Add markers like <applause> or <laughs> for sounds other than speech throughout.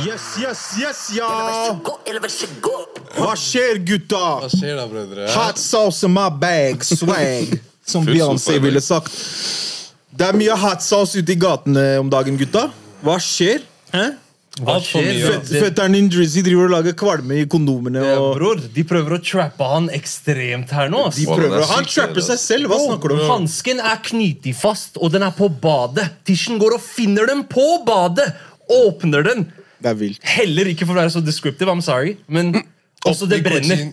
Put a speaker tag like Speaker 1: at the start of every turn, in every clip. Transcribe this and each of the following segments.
Speaker 1: Yes, yes, yes, ja! Hva skjer, gutta?
Speaker 2: Hva skjer da, brødre?
Speaker 1: Hot sauce in my bag, swag. Som Beyoncé ville sagt. Det er mye hot sauce ute i gatene om dagen, gutta. Hva skjer? Hæ? Fetteren din Drizzy driver og lager kvalme i kondomene.
Speaker 3: Ja, bror, de prøver å trappe han ekstremt her nå. ass.
Speaker 1: de
Speaker 4: Wow, er
Speaker 1: prøver, han
Speaker 4: sykt,
Speaker 1: trapper seg selv. Hva snakker du om?
Speaker 3: Hansken er knyttet fast, og den er på badet. Tisjen går og finner den på badet. Åpner den.
Speaker 1: Det er vilt.
Speaker 3: Heller ikke for å være så descriptive, I'm sorry, men også det brenner.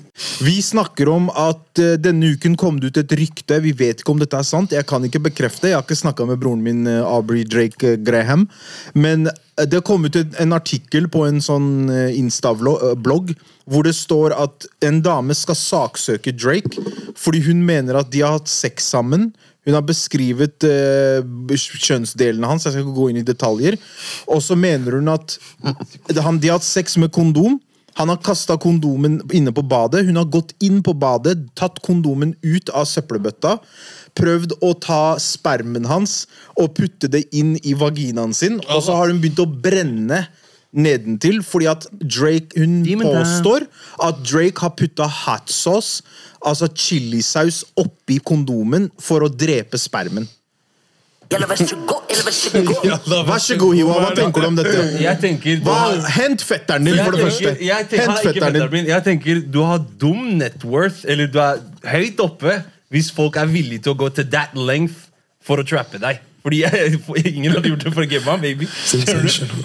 Speaker 1: Vi snakker om at uh, denne uken kom det ut et rykte. Vi vet ikke om dette er sant. Jeg kan ikke bekrefte. Jeg har ikke snakka med broren min uh, Aubrey Drake eh, Graham. Men det kom ut en, artikkel på en sånn Insta-blogg hvor det står at en dame skal saksøke Drake fordi hun mener at de har hatt sex sammen. Hun har beskrevet uh, kjønnsdelene hans. Jeg skal ikke gå inn i detaljer. Og så mener hun at han, de har hatt sex med kondom. Han har kasta kondomen inne på badet. Hun har gått inn på badet, tatt kondomen ut av søppelbøtta. Prøvd å ta spermen hans og putte det inn i vaginaen sin. Og så har hun begynt å brenne nedentil fordi at Drake Hun påstår at Drake har putta hot sauce, altså chilisaus, oppi kondomen for å drepe spermen. Vær så god, Hiwa. <laughs> Hva tenker du om dette?
Speaker 3: Jeg tenker
Speaker 1: Hva? Hent fetteren din, for det første.
Speaker 3: jeg tenker,
Speaker 1: Hent
Speaker 3: er
Speaker 1: fetteren din.
Speaker 3: Jeg tenker Du har dum net worth, eller du er høyt oppe, hvis folk er villige til å gå til that length for å trappe deg. Fordi jeg, <laughs> ingen hadde gjort det for Gemma, baby.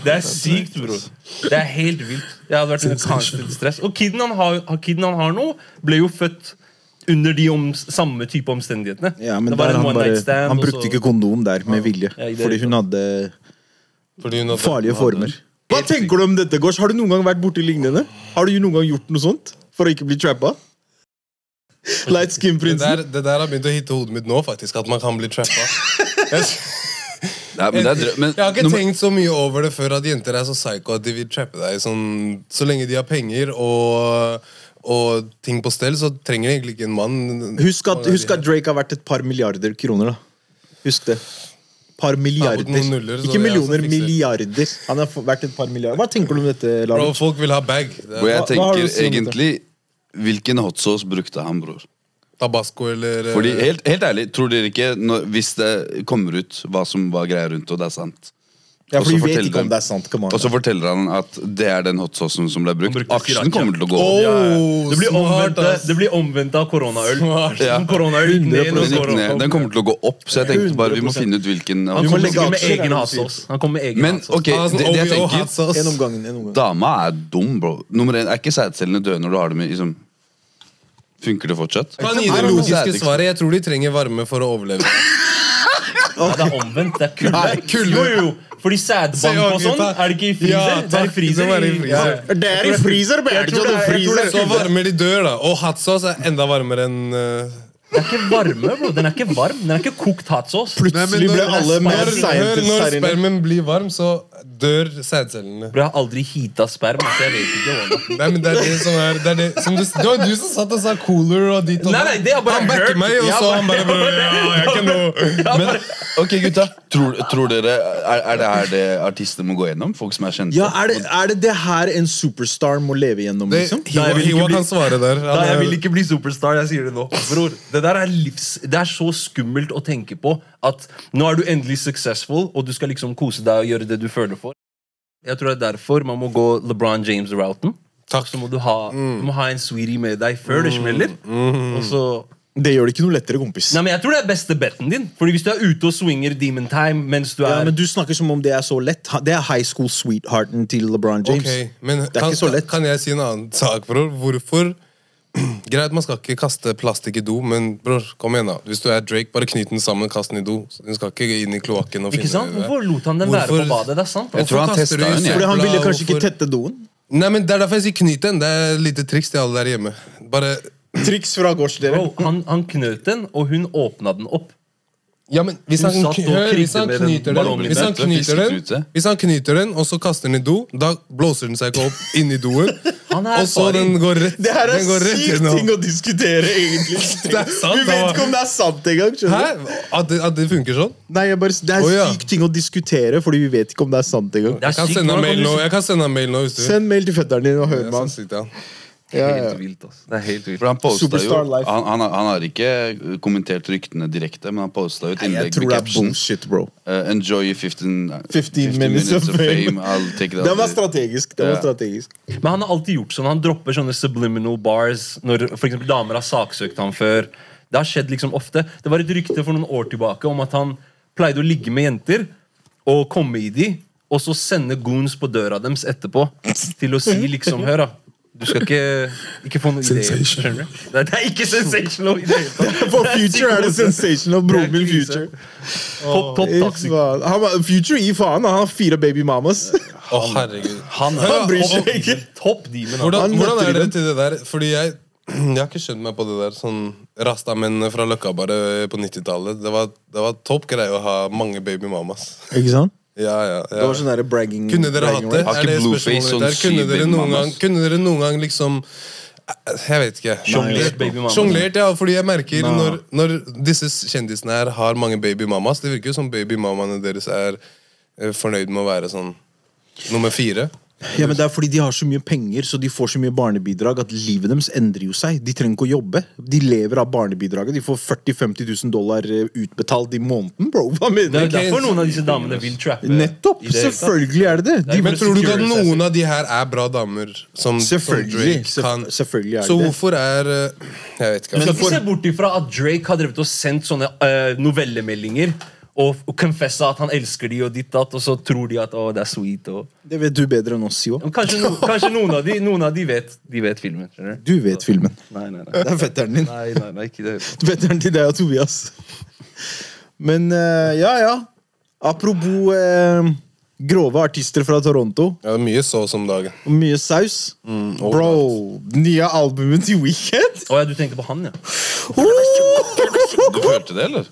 Speaker 3: Det er sykt, bro. Det er helt vilt. Jeg hadde vært under constant stress. Og kiden han har, kiden han har nå, ble jo født under de om, samme type omstendighetene.
Speaker 1: Ja, men der han, bare,
Speaker 3: stand,
Speaker 1: han brukte
Speaker 3: så-
Speaker 1: ikke kondom der med vilje.
Speaker 3: Ja,
Speaker 1: Fordi hun hadde
Speaker 2: Fordi hun hadde-
Speaker 1: farlige former. Hva tenker du om dette, Gårds? Har du noen gang vært borti lignende? Har du noen gang gjort noe sånt for å ikke bli trappa? Light skin-prinsen.
Speaker 2: der, det der har begynt å hitte hodet mitt nå, faktisk. At man kan bli trappa. <laughs>
Speaker 4: Nei, men det er men,
Speaker 2: jeg har ikke tenkt så mye over det før at jenter er så psycho at de vil trappe deg. Sånn, så lenge de har penger og, og ting på stell, så trenger jeg egentlig ikke en mann.
Speaker 1: Husk at, husk at Drake har vært et par milliarder kroner, da. Husk det. Par milliarder.
Speaker 2: nuller,
Speaker 1: ikke millioner, milliarder. Han har vært et par milliarder. Hva tenker du om dette,
Speaker 2: Bro, folk vil ha bag.
Speaker 4: Og jeg
Speaker 1: Hva- hva har du
Speaker 4: tenker egentlig Hvilken hot sauce brukte han, bror?
Speaker 2: Tabasco eller
Speaker 4: Fordi, helt, helt ærlig, tror dere ikke når, Hvis det kommer ut hva som var greia rundt, og det er sant
Speaker 1: Ja, for
Speaker 4: så
Speaker 1: vi vet ikke om
Speaker 4: han-
Speaker 1: det er sant. Come on.
Speaker 4: Og så forteller han at det er den hot saucen som ble brukt.
Speaker 3: brukte
Speaker 4: Aksjen
Speaker 3: sriracha.
Speaker 4: kommer til å gå
Speaker 2: Oh,
Speaker 4: opp.
Speaker 3: Ja, Det blir omvendt,
Speaker 2: ass.
Speaker 3: det blir omvendt av koronaøl.
Speaker 4: Ja.
Speaker 3: Koronaøl gikk ned,
Speaker 4: Den, ned. den kommer til å gå opp, så jeg tenkte bare vi må
Speaker 1: 100%.
Speaker 4: finne ut hvilken
Speaker 3: Han
Speaker 1: må
Speaker 3: kommer
Speaker 1: legge
Speaker 3: sikkert med
Speaker 1: aksjer, er
Speaker 3: egen
Speaker 1: det du
Speaker 3: hatsås. Han kommer med egen
Speaker 4: Men
Speaker 3: hatsås.
Speaker 4: ok,
Speaker 2: har
Speaker 4: det, det jeg tenker
Speaker 2: sauce.
Speaker 1: En om gangen. En om gangen.
Speaker 4: Dama er dum, bro. Nummer én, Er ikke sædcellene døde når du har dem i liksom, Funker det fortsatt?
Speaker 2: Kan gi det
Speaker 4: det
Speaker 2: logiske svaret. Jeg tror de trenger varme for å overleve.
Speaker 3: Ja, det er omvendt. Det er kulde.
Speaker 2: Nei, kulde.
Speaker 3: Jo, jo. Fordi sædbank og sånn, er det ikke i freezer?
Speaker 2: Ja,
Speaker 3: det er i freezer.
Speaker 2: Det i ja.
Speaker 1: Det er i freezer,
Speaker 3: Jeg tror det er- jeg tror det er
Speaker 2: Så varmer de dør, da. Og hot sauce er enda varmere enn uh...
Speaker 3: Det er ikke varme, bro. Den er ikke varm. Den er ikke kokt hatsås.
Speaker 1: Plutselig ble alle
Speaker 2: mer
Speaker 1: scientists
Speaker 2: når
Speaker 1: her inne.
Speaker 2: spermen blir varm, så dør sædcellene.
Speaker 3: Bro, jeg har aldri heata sperm, så jeg vet ikke.
Speaker 2: Nei, men det er det som er det er det, som du, det var du som satt og sa cooler og dit og
Speaker 3: Nei, nei, det har bare
Speaker 2: Han backer meg, og så han bare
Speaker 3: bare-
Speaker 2: ja, jeg er ikke noe
Speaker 4: Men ok, gutta. Tror, tror dere er, er det her det artister må gå gjennom? Folk som er kjente?
Speaker 1: Ja, er det, er det det her en superstar må leve gjennom,
Speaker 2: det,
Speaker 1: liksom?
Speaker 2: Hiwa,
Speaker 3: jeg vil ikke
Speaker 2: Hiwa
Speaker 3: bli-
Speaker 2: kan svare der. Han
Speaker 3: Nei, jeg vil ikke bli superstar. Jeg sier det nå. Bror, det der er livs... Det er så skummelt å tenke på at nå er du endelig successful, og du skal liksom kose deg og gjøre det du føler for. Jeg tror det er derfor man må gå LeBron James-routen.
Speaker 2: Takk.
Speaker 3: Så må du ha, du må ha en sweetie med deg før det smeller. Og så
Speaker 1: Det gjør det ikke noe lettere, kompis.
Speaker 3: Nei, men Jeg tror det er beste betten din. Fordi Hvis du er ute og swinger Demon Time mens du er
Speaker 1: Ja, men Du snakker som om det er så lett. Det er high school sweethearten til LeBron James.
Speaker 2: Okay, men
Speaker 1: det er
Speaker 2: kan,
Speaker 1: ikke så lett.
Speaker 2: kan jeg si en annen sak, bror? Hvorfor <clears throat> Greit, man skal ikke kaste plastikk i do, men bror, kom igjen da Hvis du er Drake, bare knyt den sammen, kast den i do. Den skal ikke inn i kloakken. og
Speaker 3: Ikke
Speaker 2: finne
Speaker 3: sant?
Speaker 2: det.
Speaker 3: Hvorfor lot han den være på badet? Det er sant.
Speaker 4: Jeg tror han
Speaker 2: tester kaster du i
Speaker 4: den, jeg.
Speaker 1: Fordi han ville kanskje ikke
Speaker 2: hvorfor-
Speaker 1: tette doen.
Speaker 2: Nei, men Det er derfor jeg sier knyt den. Det er et lite triks til alle der hjemme. Bare
Speaker 1: Triks fra gårds, dere.
Speaker 3: Bro, han, han knøt den, og hun åpna den opp.
Speaker 2: Ja, men hvis han, hør, hvis han knyter den, hvis han knyter den, hvis han knyter den, og så kaster den i do, da blåser den seg ikke opp inn i doen. <laughs> Og så den går rett
Speaker 1: Det her er sykt ting å diskutere, egentlig. <laughs>
Speaker 2: Det er sant,
Speaker 1: Vi vet ikke om det er sant engang.
Speaker 2: At det, at det funker sånn?
Speaker 1: Nei, jeg bare, Det er
Speaker 2: oh, ja.
Speaker 1: sykt ting å diskutere, fordi vi vet ikke om det er sant engang.
Speaker 2: Jeg kan sende
Speaker 3: hvordan
Speaker 2: mail nå, jeg kan sende han mail nå hvis du.
Speaker 1: Send mail til fetteren din og hør med han. Ja, ja.
Speaker 3: Helt vilt. Det er helt vilt.
Speaker 4: For han posta jo
Speaker 1: Superstar life.
Speaker 4: han, han, har- han har ikke kommentert ryktene direkte, men han posta jo et
Speaker 1: Jeg
Speaker 4: innlegg
Speaker 1: tror
Speaker 4: med
Speaker 1: det
Speaker 4: caption.
Speaker 1: bullshit, bro.
Speaker 4: Uh, enjoy your 15,
Speaker 1: 15 minutes of fame.
Speaker 4: I'll take it <laughs>
Speaker 1: Den var strategisk. Det var
Speaker 4: Ja.
Speaker 1: strategisk.
Speaker 3: Men han har alltid gjort sånn. Han dropper sånne subliminal bars når for eksempel damer har saksøkt han før. Det har skjedd liksom ofte. Det var et rykte for noen år tilbake om at han pleide å ligge med jenter og komme i de, og så sende goons på døra deres etterpå til å si liksom Hør, da. Du skal ikke, ikke få noen ideer. Skjønner du? Det er, det er ikke sensational i det hele tatt. <laughs>
Speaker 1: For Future er det sensational. Broren min. Future.
Speaker 3: Topp, topp toxic.
Speaker 1: Han Future i faen. Han har fire baby mamas.
Speaker 2: Å, herregud.
Speaker 3: Han
Speaker 1: Han bryr seg ikke. <laughs>
Speaker 3: topp demon.
Speaker 2: Hvordan, hvordan er det til det der? Fordi jeg jeg har ikke skjønt meg på det der sånn Rastamennene fra Løkka bare på 90-tallet. Det var, det var topp greie å ha mange baby mamas.
Speaker 1: Ikke sant?
Speaker 2: Ja, ja,
Speaker 1: Det var sånn der bragging
Speaker 2: Kunne dere hatt det?
Speaker 4: Har
Speaker 2: Er
Speaker 4: ikke
Speaker 2: det
Speaker 4: Blueface
Speaker 2: spørsmålet
Speaker 4: sånn
Speaker 2: der? Kunne dere, noen gang, kunne dere noen gang liksom Jeg vet ikke.
Speaker 3: Sjonglert
Speaker 2: ja. Fordi jeg merker når, når disse kjendisene her har mange baby mamas Det virker jo som babymamaene deres er eh, fornøyd med å være sånn nummer fire.
Speaker 1: Ja, men Det er fordi de har så mye penger så de får så mye barnebidrag at livet deres endrer jo seg. De trenger ikke å jobbe. De lever av barnebidraget. De får 40 000-50 000 dollar eh, utbetalt i måneden, bro. Hva
Speaker 3: Det er
Speaker 1: du?
Speaker 3: derfor noen av disse damene vil trappe.
Speaker 1: Nettopp!
Speaker 3: det.
Speaker 1: Selvfølgelig er det det. De,
Speaker 2: Men tror du ikke at noen av de her er bra damer? Som, som
Speaker 1: Selvfølgelig.
Speaker 2: Drake kan
Speaker 1: selvfølgelig er det Så
Speaker 2: hvorfor er eh, Jeg vet ikke.
Speaker 3: Du skal
Speaker 2: Altså.
Speaker 3: ikke se bort ifra at Drake har drevet og sendt sånne uh, novellemeldinger og, og confessa at han elsker de og ditt datt, og så tror de at å, det er sweet. Og...
Speaker 1: det vet du bedre enn oss, jo.
Speaker 3: Kanskje, no, kanskje noen av de, noen av de vet, de vet filmen. skjønner du?
Speaker 1: Du vet filmen.
Speaker 3: Nei, nei, nei.
Speaker 1: Det er fetteren din.
Speaker 3: nei, nei, nei ikke det.
Speaker 1: Fetteren til deg og Tobias. Men uh, ja, ja. Apropos uh, grove artister fra Toronto.
Speaker 2: Ja, det er mye saus om dagen.
Speaker 1: Og mye saus. Bro, nye albumet til Weekend
Speaker 3: Å ja, du tenker på han, ja.
Speaker 4: Du hørte det, eller?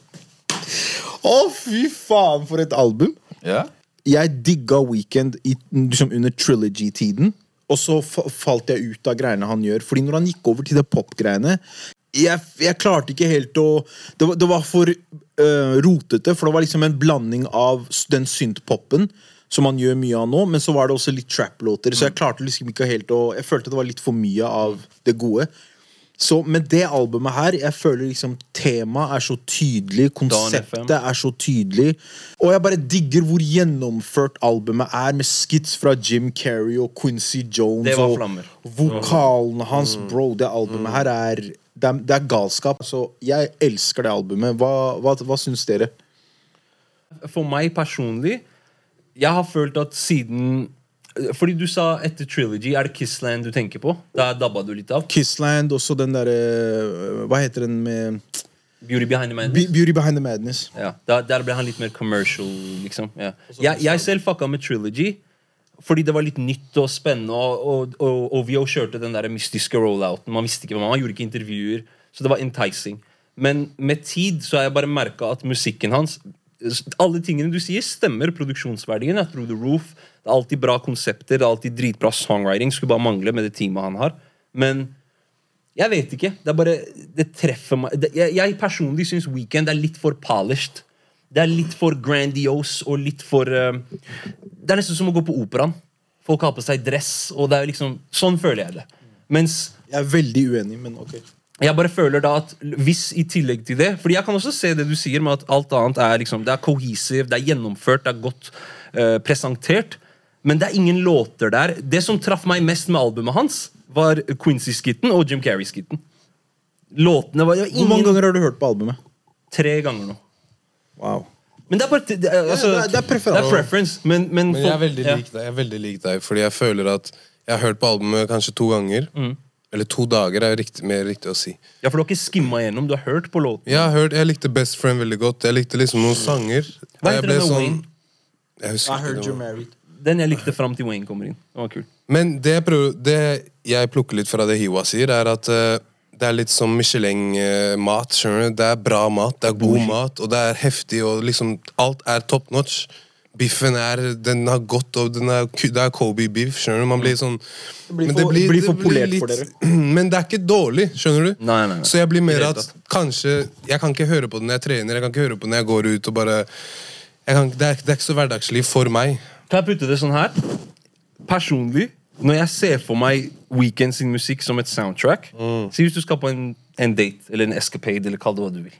Speaker 1: Å, fy faen, for et album!
Speaker 4: Ja?
Speaker 1: Jeg digga Weekend i, liksom under trilogy-tiden. Og så falt jeg ut av greiene han gjør. Fordi når han gikk over til det pop-greiene jeg, jeg klarte ikke helt å Det var, det var for uh, rotete, for det var liksom en blanding av den synt-popen som han gjør mye av nå, men så var det også litt trap-låter. Så jeg klarte liksom ikke helt å Jeg følte det var litt for mye av det gode. Så med det albumet her, jeg føler liksom temaet er så tydelig, konseptet er så tydelig. Og jeg bare digger hvor gjennomført albumet er, med skits fra Jim Carrey og Quincy Jones.
Speaker 3: Det var
Speaker 1: og
Speaker 3: flammer.
Speaker 1: Vokalen hans, bro. Det albumet her er det, er det er galskap. Så jeg elsker det albumet. Hva, hva, hva syns dere?
Speaker 3: For meg personlig, jeg har følt at siden Fordi du sa etter Trilogy, er det Kissland du tenker på? Da dabba du litt av.
Speaker 1: Kissland, også den derre Hva heter den med
Speaker 3: Beauty Behind the Madness.
Speaker 1: Be- Beauty Behind the Madness.
Speaker 3: Ja, da, Der ble han litt mer commercial, liksom. Ja. Jeg, jeg selv fucka med Trilogy. Fordi det var litt nytt og spennende, og, og, og OVO kjørte den der mystiske rollouten. Man visste ikke hva man gjorde ikke intervjuer, så det var enticing. Men med tid så har jeg bare merka at musikken hans Alle tingene du sier, stemmer. Produksjonsverdien er through the roof. Det er alltid bra konsepter, det er alltid dritbra songwriting. Skulle bare mangle med det teamet han har. Men jeg vet ikke. Det er bare, det treffer meg. Det, jeg, jeg personlig syns Weekend er litt for polished. Det er litt for grandiose og litt for uh, Det er nesten som å gå på operaen. Folk har på seg dress, og det er liksom Sånn føler jeg det. Mens
Speaker 1: Jeg er veldig uenig, men ok.
Speaker 3: Jeg bare føler da at hvis i tillegg til det Fordi jeg kan også se det du sier med at alt annet er liksom Det er cohesive, det er gjennomført, det er godt uh, presentert. Men det er ingen låter der. Det som traff meg mest med albumet hans, var Quincy-skitten og Jim Carrey-skitten. Låtene var, var ingen...
Speaker 1: Hvor mange ganger har du hørt på albumet?
Speaker 3: Tre ganger nå.
Speaker 1: Wow.
Speaker 3: Men det er bare det altså, ja,
Speaker 1: det er- det er
Speaker 3: preference. Men, men,
Speaker 2: Men jeg er
Speaker 3: folk-
Speaker 2: veldig
Speaker 3: ja.
Speaker 2: lik deg, jeg er veldig lik deg fordi jeg føler at jeg har hørt på albumet kanskje to ganger.
Speaker 3: Mm.
Speaker 2: Eller to dager er riktig, mer riktig å si.
Speaker 3: Ja, for du har ikke skimma gjennom, du har hørt på låten.
Speaker 2: Jeg har hørt, jeg likte Best Friend veldig godt. Jeg likte liksom noen sanger.
Speaker 3: Hva
Speaker 2: Jeg
Speaker 3: heter den med
Speaker 2: sånn-
Speaker 3: Wayne?
Speaker 2: Jeg husker
Speaker 1: I
Speaker 2: ikke
Speaker 1: heard
Speaker 2: det
Speaker 1: you're
Speaker 2: var-
Speaker 1: married.
Speaker 3: Den jeg likte fram til Wayne kommer inn. Den var kul.
Speaker 2: Men det jeg, prøver, det jeg plukker litt fra det Hiwa sier, er at eh, det er litt som Michelin-mat. skjønner du? Det er bra mat, det er god mat, og det er heftig, og liksom alt er top notch. Biffen er Den har gått, og den er, det er Kobe-beef. skjønner du? Man blir sånn
Speaker 1: blir
Speaker 2: men
Speaker 1: det blir for polert for dere. <clears throat>
Speaker 2: Men det er ikke dårlig, skjønner du?
Speaker 3: Nei, nei, nei.
Speaker 2: Så jeg blir mer at kanskje Jeg kan ikke høre på det når jeg trener, jeg kan ikke høre på det når jeg går ut og bare jeg kan, det, er, det er ikke så hverdagslig for meg.
Speaker 3: Kan jeg putte det sånn her? Personlig, når jeg ser for meg Weekend sin musikk som et soundtrack Si hvis du skal på en, en date eller en escapade, eller kall det hva du vil.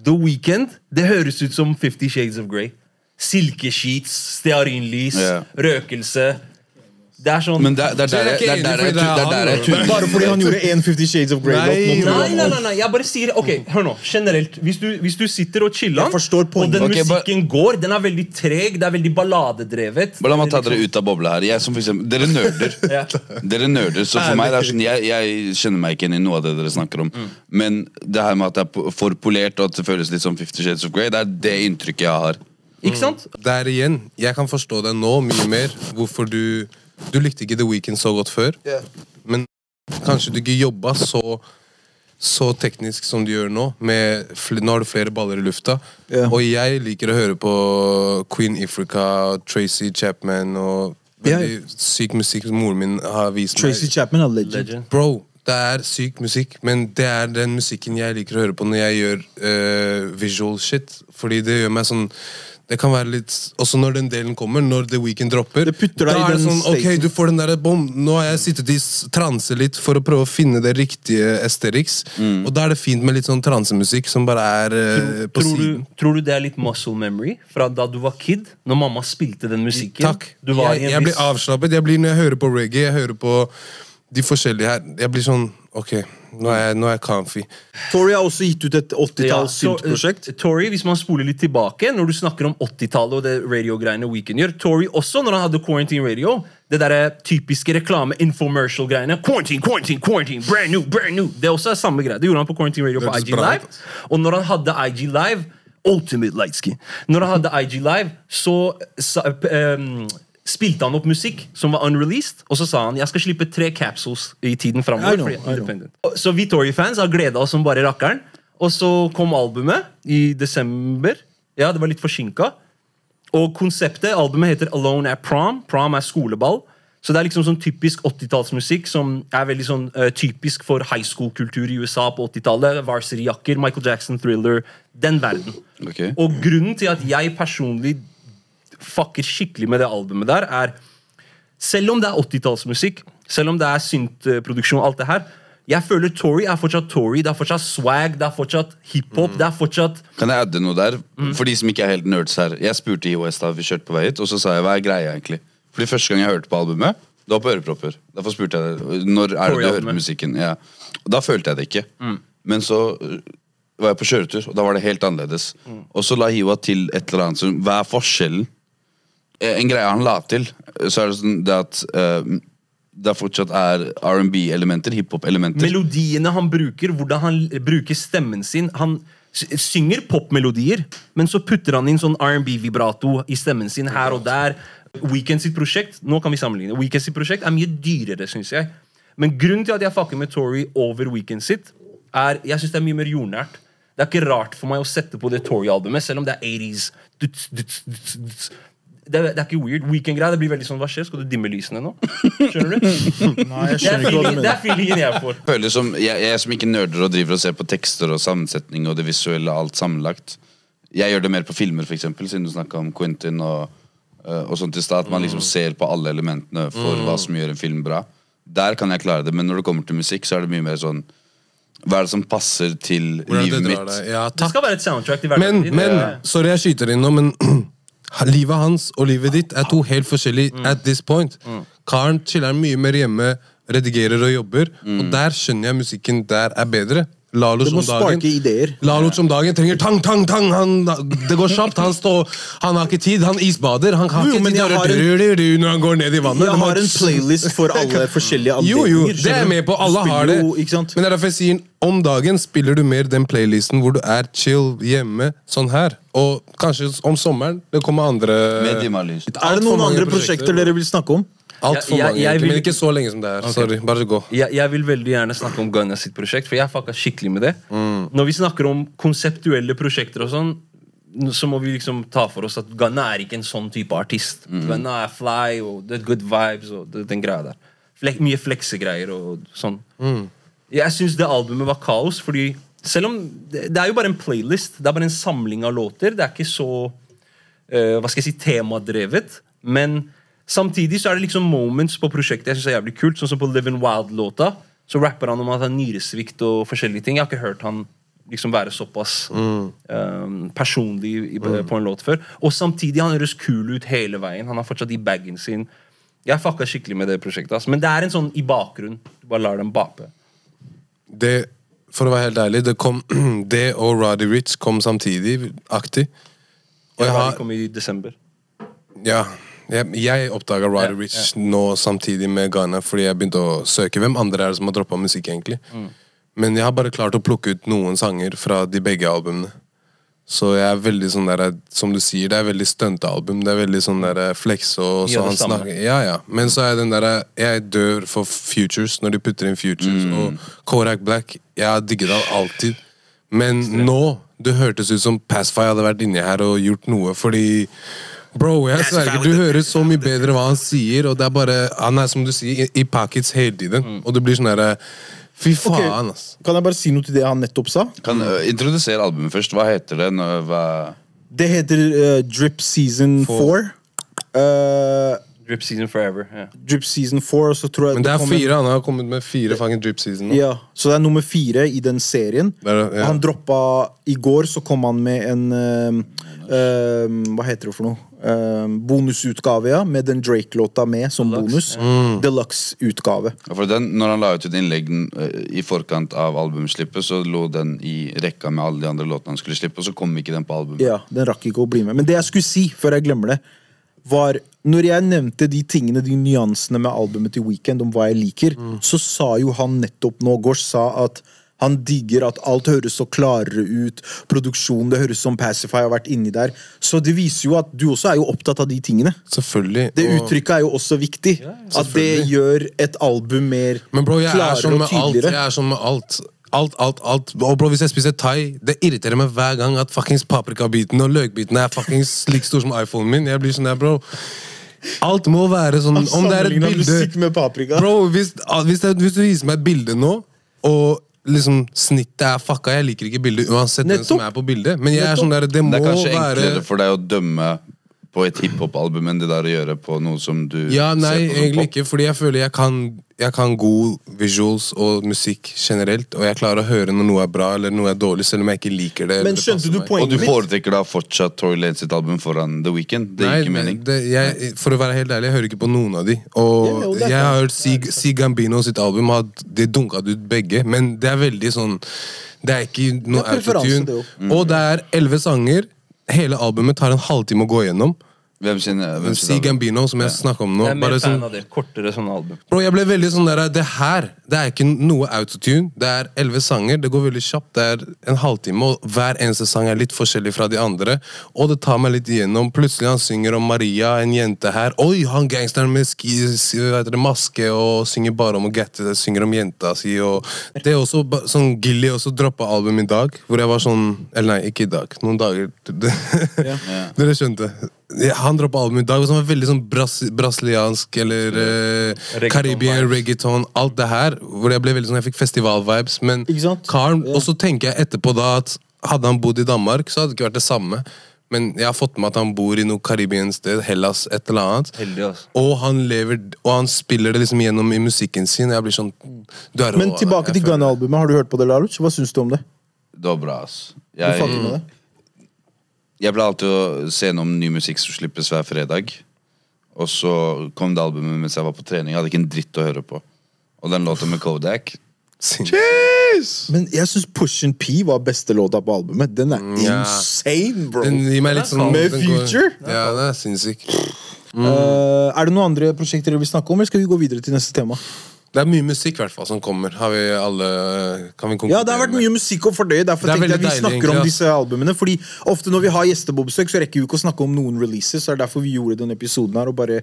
Speaker 3: The Weekend, det høres ut som Fifty Shades of Grey. Silkesheets, stearinlys,
Speaker 4: yeah.
Speaker 3: røkelse. Det er sånn
Speaker 4: Men der der der.
Speaker 1: Bare fordi han gjorde en 50 Shades of Grey-låt.
Speaker 2: Nei,
Speaker 3: Nei, nei, nei, nei, jeg bare sier Ok, hør nå, generelt Hvis du, hvis du sitter og chiller Og den musikken går, den er veldig treg Det er veldig balladedrevet
Speaker 4: La meg ta
Speaker 3: er
Speaker 4: dere ut av bobla her. Jeg som for eksempel, dere nerder. <laughs>
Speaker 3: Ja.
Speaker 4: Dere nerder, så for meg det er sånn, jeg, jeg kjenner meg ikke igjen i noe av det dere snakker om. Men det her med at det er for polert og at det føles litt som Fifty Shades of Grey, det er det inntrykket jeg har.
Speaker 3: Ikke sant?
Speaker 2: Der igjen, jeg kan forstå deg nå mye mer. Hvorfor du Du likte ikke The Weeknd så godt før. Men kanskje du ikke jobba så så teknisk som du gjør nå. Med, fl- nå har du flere baller i lufta.
Speaker 1: Yeah.
Speaker 2: Og jeg liker å høre på Queen Ifrica, Tracy Chapman og veldig syk musikk som moren min har vist
Speaker 1: Tracy
Speaker 2: meg.
Speaker 1: Chapman er legend.
Speaker 3: Legend
Speaker 2: Bro, det er syk musikk, men det er den musikken jeg liker å høre på når jeg gjør uh, visual shit. Fordi det gjør meg sånn det kan være litt, Også når den delen kommer, når The Weeknd dropper.
Speaker 1: Det putter deg
Speaker 2: da
Speaker 1: i
Speaker 2: er det sånn, ok,
Speaker 1: staten.
Speaker 2: du får den der, bom, Nå har jeg sittet i s- transe litt for å prøve å finne det riktige esteriks.
Speaker 1: Mm.
Speaker 2: Og da er det fint med litt sånn transemusikk som bare er eh, på
Speaker 3: tror du,
Speaker 2: siden.
Speaker 3: tror du det er litt muscle memory fra da du var kid? Når mamma spilte den musikken?
Speaker 2: Takk.
Speaker 3: Du var
Speaker 2: jeg,
Speaker 3: i en
Speaker 2: jeg blir avslappet. Jeg blir, når jeg hører på reggae, jeg hører på de forskjellige her Jeg blir sånn Ok, nå er nå er jeg comfy.
Speaker 1: Tori har også gitt ut et 80-talls
Speaker 3: så,
Speaker 1: syntprosjekt.
Speaker 3: eh, Tory, hvis man spoler litt tilbake, når du snakker om 80-tallet og det radio-greiene Weekend gjør Tory også, når han hadde Quarantine Radio, det der typiske reklame-infomercial-greiene Quarantine, quarantine, quarantine, brand new, brand new Det også er samme greie. Det gjorde han på Quarantine Radio på IG
Speaker 2: bra
Speaker 3: Live. Og når han hadde IG Live Ultimate Lightskin. Når han hadde IG Live, så så ehm, spilte han opp musikk som var unreleased, og så sa han jeg skal slippe tre capsules i tiden framover. Så vi Tory-fans har gleda oss som bare rakkeren. Og så kom albumet i desember. Ja, det var litt forsinka. Og konseptet, albumet heter Alone at Prom. Prom er skoleball. Så det er liksom sånn typisk 80-tallsmusikk som er veldig sånn uh, typisk for high school-kultur i USA på 80-tallet. Varsity-jakker, Michael Jackson, Thriller. Den verden.
Speaker 4: Okay.
Speaker 3: Og grunnen til at jeg personlig fucker skikkelig med det albumet der, er Selv om det er 80-tallsmusikk, selv om det er syntproduksjon og alt det her, jeg føler Tory er fortsatt Tory. Det er fortsatt swag, det er fortsatt hiphop. Det er fortsatt
Speaker 4: Kan jeg adde noe der?
Speaker 3: Mm.
Speaker 4: For de som ikke er helt nerds her. Jeg spurte IOS da vi kjørte på vei hit, og så sa jeg hva er greia egentlig? Fordi første gang jeg hørte på albumet, det var på ørepropper. Derfor spurte jeg. Når er det du hører musikken? Ja. Da følte jeg det ikke. Men så øh, var jeg på kjøretur, og da var det helt annerledes. Og så la Hiwa til et eller annet som Hva er forskjellen? Eh, En greie han la til, så er det sånn det at uh, det fortsatt er R&B-elementer, hiphop-elementer.
Speaker 3: melodiene han bruker, hvordan han bruker stemmen sin. Han synger popmelodier, men så putter han inn sånn R&B-vibrato i stemmen sin her og der. Weekend sitt prosjekt nå kan vi sammenligne Weekend sitt prosjekt er mye dyrere, synes jeg. Men grunnen til at jeg fucker med Tory over Weekend sitt, er jeg synes det er mye mer jordnært. Det er ikke rart for meg å sette på det Tory-albumet, selv om det er 80s. Duts, duts, duts, duts. Det, er- det er ikke weird. Weekend-greia det blir veldig sånn Hva skjer? Skal du dimme lysene nå? Skjønner du? <laughs>
Speaker 1: Nei, jeg
Speaker 3: er
Speaker 1: skjønner ikke hva du
Speaker 3: mener. det er feelingen jeg får.
Speaker 4: føler som, jeg, jeg som ikke nerder og driver og ser på tekster og sammensetning og det visuelle alt sammenlagt. Jeg gjør det mer på filmer, eksempel, siden du snakka om Quentin og, øh, og sånt i stad. At man liksom ser på alle elementene for hva som gjør en film bra. Der kan jeg klare det, men når det kommer til musikk, så er det mye mer sånn Hva er det som passer til
Speaker 2: Hvordan
Speaker 4: livet mitt?
Speaker 2: Det. Ja,
Speaker 3: Det skal være et soundtrack til hverdagen
Speaker 2: Men, men sorry jeg skyter inn nå, men livet hans og livet ditt er to helt forskjellige
Speaker 3: Mm.
Speaker 2: at this point. Karen chiller mye mer hjemme, redigerer og jobber,
Speaker 3: Mm.
Speaker 2: og der skjønner jeg musikken der er bedre. Lalo
Speaker 1: Du må
Speaker 2: som dagen.
Speaker 1: sparke ideer.
Speaker 2: Lalo som dagen trenger tang, tang, tang. Han, det går kjapt. Han, står, han har ikke tid. Han isbader. Han har
Speaker 1: Jo,
Speaker 2: ikke tid til å du, når han går ned i vannet.
Speaker 1: Jeg har en playlist for <laughs> alle forskjellige
Speaker 2: Jo,
Speaker 1: anledninger.
Speaker 2: jo, det er med på. Alle har det.
Speaker 1: jo?
Speaker 2: Men det er derfor jeg sier om dagen spiller du mer den playlisten hvor du er chill hjemme, sånn her. Og kanskje om sommeren det kommer andre.
Speaker 1: Er det noen andre
Speaker 2: prosjekter
Speaker 1: dere vil snakke om?
Speaker 2: Altfor mange,
Speaker 3: jeg-
Speaker 2: jeg
Speaker 3: vil-
Speaker 2: men ikke så lenge som det er. Sorry, bare gå.
Speaker 3: jeg, jeg vil veldig gjerne snakke om Gunna sitt prosjekt, for jeg fucka skikkelig med det.
Speaker 2: Mm.
Speaker 3: Når vi snakker om konseptuelle prosjekter og sånn, så må vi liksom ta for oss at Gunna er ikke en sånn type artist.
Speaker 2: Mm.
Speaker 3: Gunna er fly og det er good vibes og det, den greia der. Flek, mye fleksegreier og sånn.
Speaker 2: Mm.
Speaker 3: Jeg syns det albumet var kaos, fordi selv om det, det er jo bare en playlist, det er bare en samling av låter, det er ikke så uh, hva skal jeg si, temadrevet. Men samtidig så er det liksom moments på prosjektet jeg synes er jævlig kult. Sånn som på Live in Wild-låta. Så rapper han om at han har nyresvikt og forskjellige ting. Jeg har ikke hørt han liksom være såpass eh, personlig i, på en låt før. Og samtidig han høres kul ut hele veien. Han har fortsatt i bagen sin. Jeg fucka skikkelig med det prosjektet. Altså. Men det er en sånn i bakgrunn. Du bare lar dem bape.
Speaker 2: Det, for å være helt ærlig, det, kom, <clears throat> det og Roddy Ritz kom samtidig, aktig. Og Jeg har,
Speaker 3: kom i desember.
Speaker 2: ja, jeg, jeg oppdaga
Speaker 3: Ja,
Speaker 2: Rich nå samtidig med Ghana fordi jeg begynte å søke hvem andre er det som har droppa musikk. egentlig
Speaker 3: Mm.
Speaker 2: Men jeg har bare klart å plukke ut noen sanger fra de begge albumene. Så jeg er veldig sånn der, som du sier, det er veldig stuntealbum. Det er veldig sånn der flex og så han snakker Ja, ja. Men så er den derre Jeg dør for Futures når de putter inn Futures. Og Korak Black. Jeg har digget han alltid. Men nå Det hørtes ut som Passfy hadde vært inni her og gjort noe, fordi Bro, jeg sverger, du hører så mye bedre hva han sier, og det er bare Han er som du sier, i, i pockets hele tiden. Og det blir sånn derre Fy faen, okay. ass.
Speaker 1: Kan jeg bare si noe til det han nettopp sa?
Speaker 4: Kan uh, Introdusere albumet først. Hva heter det? Hva
Speaker 1: Det heter uh, Drip Season 4. Eh,
Speaker 3: Drip Season Forever. Ja.
Speaker 1: Drip Season 4, og så tror jeg
Speaker 2: Men det er fire. Han har kommet med fire fucking drip season nå.
Speaker 1: Ja, så det er nummer fire i den serien.
Speaker 2: Det er- ja.
Speaker 1: Han droppa I går så kom han med en ehm, ehm, Hva heter det for noe? Ehm, bonusutgave, ja. Med den Drake-låta med som bonus.
Speaker 2: Mm.
Speaker 1: Deluxe-utgave.
Speaker 4: Ja, For den, når han la ut et innlegg uh, i forkant av albumslippet, så lå den i rekka med alle de andre låtene han skulle slippe, og så kom ikke den på albumet.
Speaker 1: Ja, den rakk ikke å bli med. Men det jeg skulle si, før jeg glemmer det, var Når jeg nevnte de tingene, de nyansene med albumet til Weekend, om hva jeg liker, så sa jo han nettopp nå, Gors sa at han digger at alt høres så klarere ut. Produksjonen, det høres som Pacify har vært inni der. Så det viser jo at du også er jo opptatt av de tingene.
Speaker 2: Selvfølgelig.
Speaker 1: Det uttrykket er jo også viktig. at det gjør et album mer
Speaker 2: Men bro, er
Speaker 1: klarere
Speaker 2: sånn
Speaker 1: og
Speaker 2: med alt.
Speaker 1: tydeligere.
Speaker 2: Jeg er sånn med alt. Alt, alt, alt. Og bro, Hvis jeg spiser thai, det irriterer meg hver gang at fuckings paprikabiten og løkbiten er fuckings like stor som iPhonen min. Jeg blir sånn der, bro Alt må være sånn Om det er et bilde
Speaker 1: med.
Speaker 2: Bro, hvis, ah, hvis, det, hvis du viser meg et bilde nå, og liksom snittet er fucka Jeg liker ikke bildet uansett hvem som er på bildet. Men jeg er sånn der, det må
Speaker 4: Det er kanskje
Speaker 2: være
Speaker 4: enklere for deg å dømme på et hiphop-album enn det der å gjøre på noe som du
Speaker 2: Ja, nei,
Speaker 4: ser på som
Speaker 2: egentlig ikke, fordi jeg føler jeg kan, jeg kan god visuals og musikk generelt, og jeg klarer å høre når noe er bra eller noe er dårlig, selv om jeg ikke liker det.
Speaker 1: Men skjønte du poenget mitt?
Speaker 4: Og du foretrekker da fortsatt Tory Lane sitt album foran The Weeknd? Det
Speaker 2: Nei,
Speaker 4: gir ikke mening.
Speaker 2: Det, jeg, for å være helt ærlig, jeg hører ikke på noen av de. Og
Speaker 1: Ja, jo,
Speaker 2: jeg har hørt Si, si Gambino sitt album, og det dunka ut begge, men det er veldig sånn Det er ikke noe autotune.
Speaker 4: Mm.
Speaker 2: Og det er elleve sanger. Hele albumet tar en halvtime å gå gjennom.
Speaker 4: Hvem sin, hvem sin
Speaker 2: Si
Speaker 4: album?
Speaker 2: Gambino, som jeg snakker om nå.
Speaker 3: Jeg er mer
Speaker 2: bare
Speaker 3: fan
Speaker 2: sånn,
Speaker 3: av det. Kortere sånne album.
Speaker 2: Bro, jeg ble veldig sånn der Det her, det er ikke noe autotune. Det er elleve sanger, det går veldig kjapt. Det er en halvtime, og hver eneste sang er litt forskjellig fra de andre. Og det tar meg litt igjennom. Plutselig han synger om Maria, en jente her. Oi, han gangsteren med ski, ski- hva heter det, maske og synger bare om å gette det. Synger om jenta si. Og det er også ba- sånn Gilly også droppa album i dag, hvor jeg var sånn Eller nei, ikke i dag. Noen dager. <laughs> Dere skjønte. Han droppa albumet i dag, som var veldig sånn bras brasiliansk eller uh,
Speaker 3: Reggaeton
Speaker 2: Caribbean reggaeton, alt det her. Hvor jeg ble veldig sånn, jeg fikk festival-vibes. Men karen,
Speaker 1: Ja.
Speaker 2: Og så tenker jeg etterpå da at hadde han bodd i Danmark, så hadde det ikke vært det samme. Men jeg har fått med at han bor i noe Caribbean sted, Hellas, et eller annet.
Speaker 3: Heldig, altså.
Speaker 2: Og han lever Og han spiller det liksom gjennom i musikken sin. Jeg blir sånn du er
Speaker 1: Men tilbake til Gunna-albumet. Har du hørt på det, Laluc? Hva syns du om det?
Speaker 4: Det var bra, ass.
Speaker 1: Du
Speaker 4: Jeg,
Speaker 1: det?
Speaker 4: Jeg pleier alltid å se gjennom ny musikk som slippes hver fredag. Og så kom det albumet mens jeg var på trening. Jeg hadde ikke en dritt å høre på. Og den låta med Kodak
Speaker 2: Sinnssykt.
Speaker 1: Men jeg syns Push and P var beste låta på albumet. Den er
Speaker 2: ja.
Speaker 1: insane, bro!
Speaker 2: Den gir meg litt sånn
Speaker 1: Med
Speaker 2: går-
Speaker 1: Future?
Speaker 2: Ja, den er sinnssyk.
Speaker 1: Uh, er det noen andre prosjekter dere vil snakke om, eller skal vi gå videre til neste tema?
Speaker 2: Det er mye musikk i hvert fall som kommer. Har vi alle Kan vi
Speaker 1: Ja, det har vært
Speaker 2: med?
Speaker 1: mye musikk å fordøye. Derfor
Speaker 2: er
Speaker 1: tenkte jeg vi
Speaker 2: deilig,
Speaker 1: snakker om
Speaker 2: ja.
Speaker 1: disse albumene. Fordi ofte når vi har gjester så rekker vi ikke å snakke om noen releases. Så er det er derfor vi gjorde denne episoden her og bare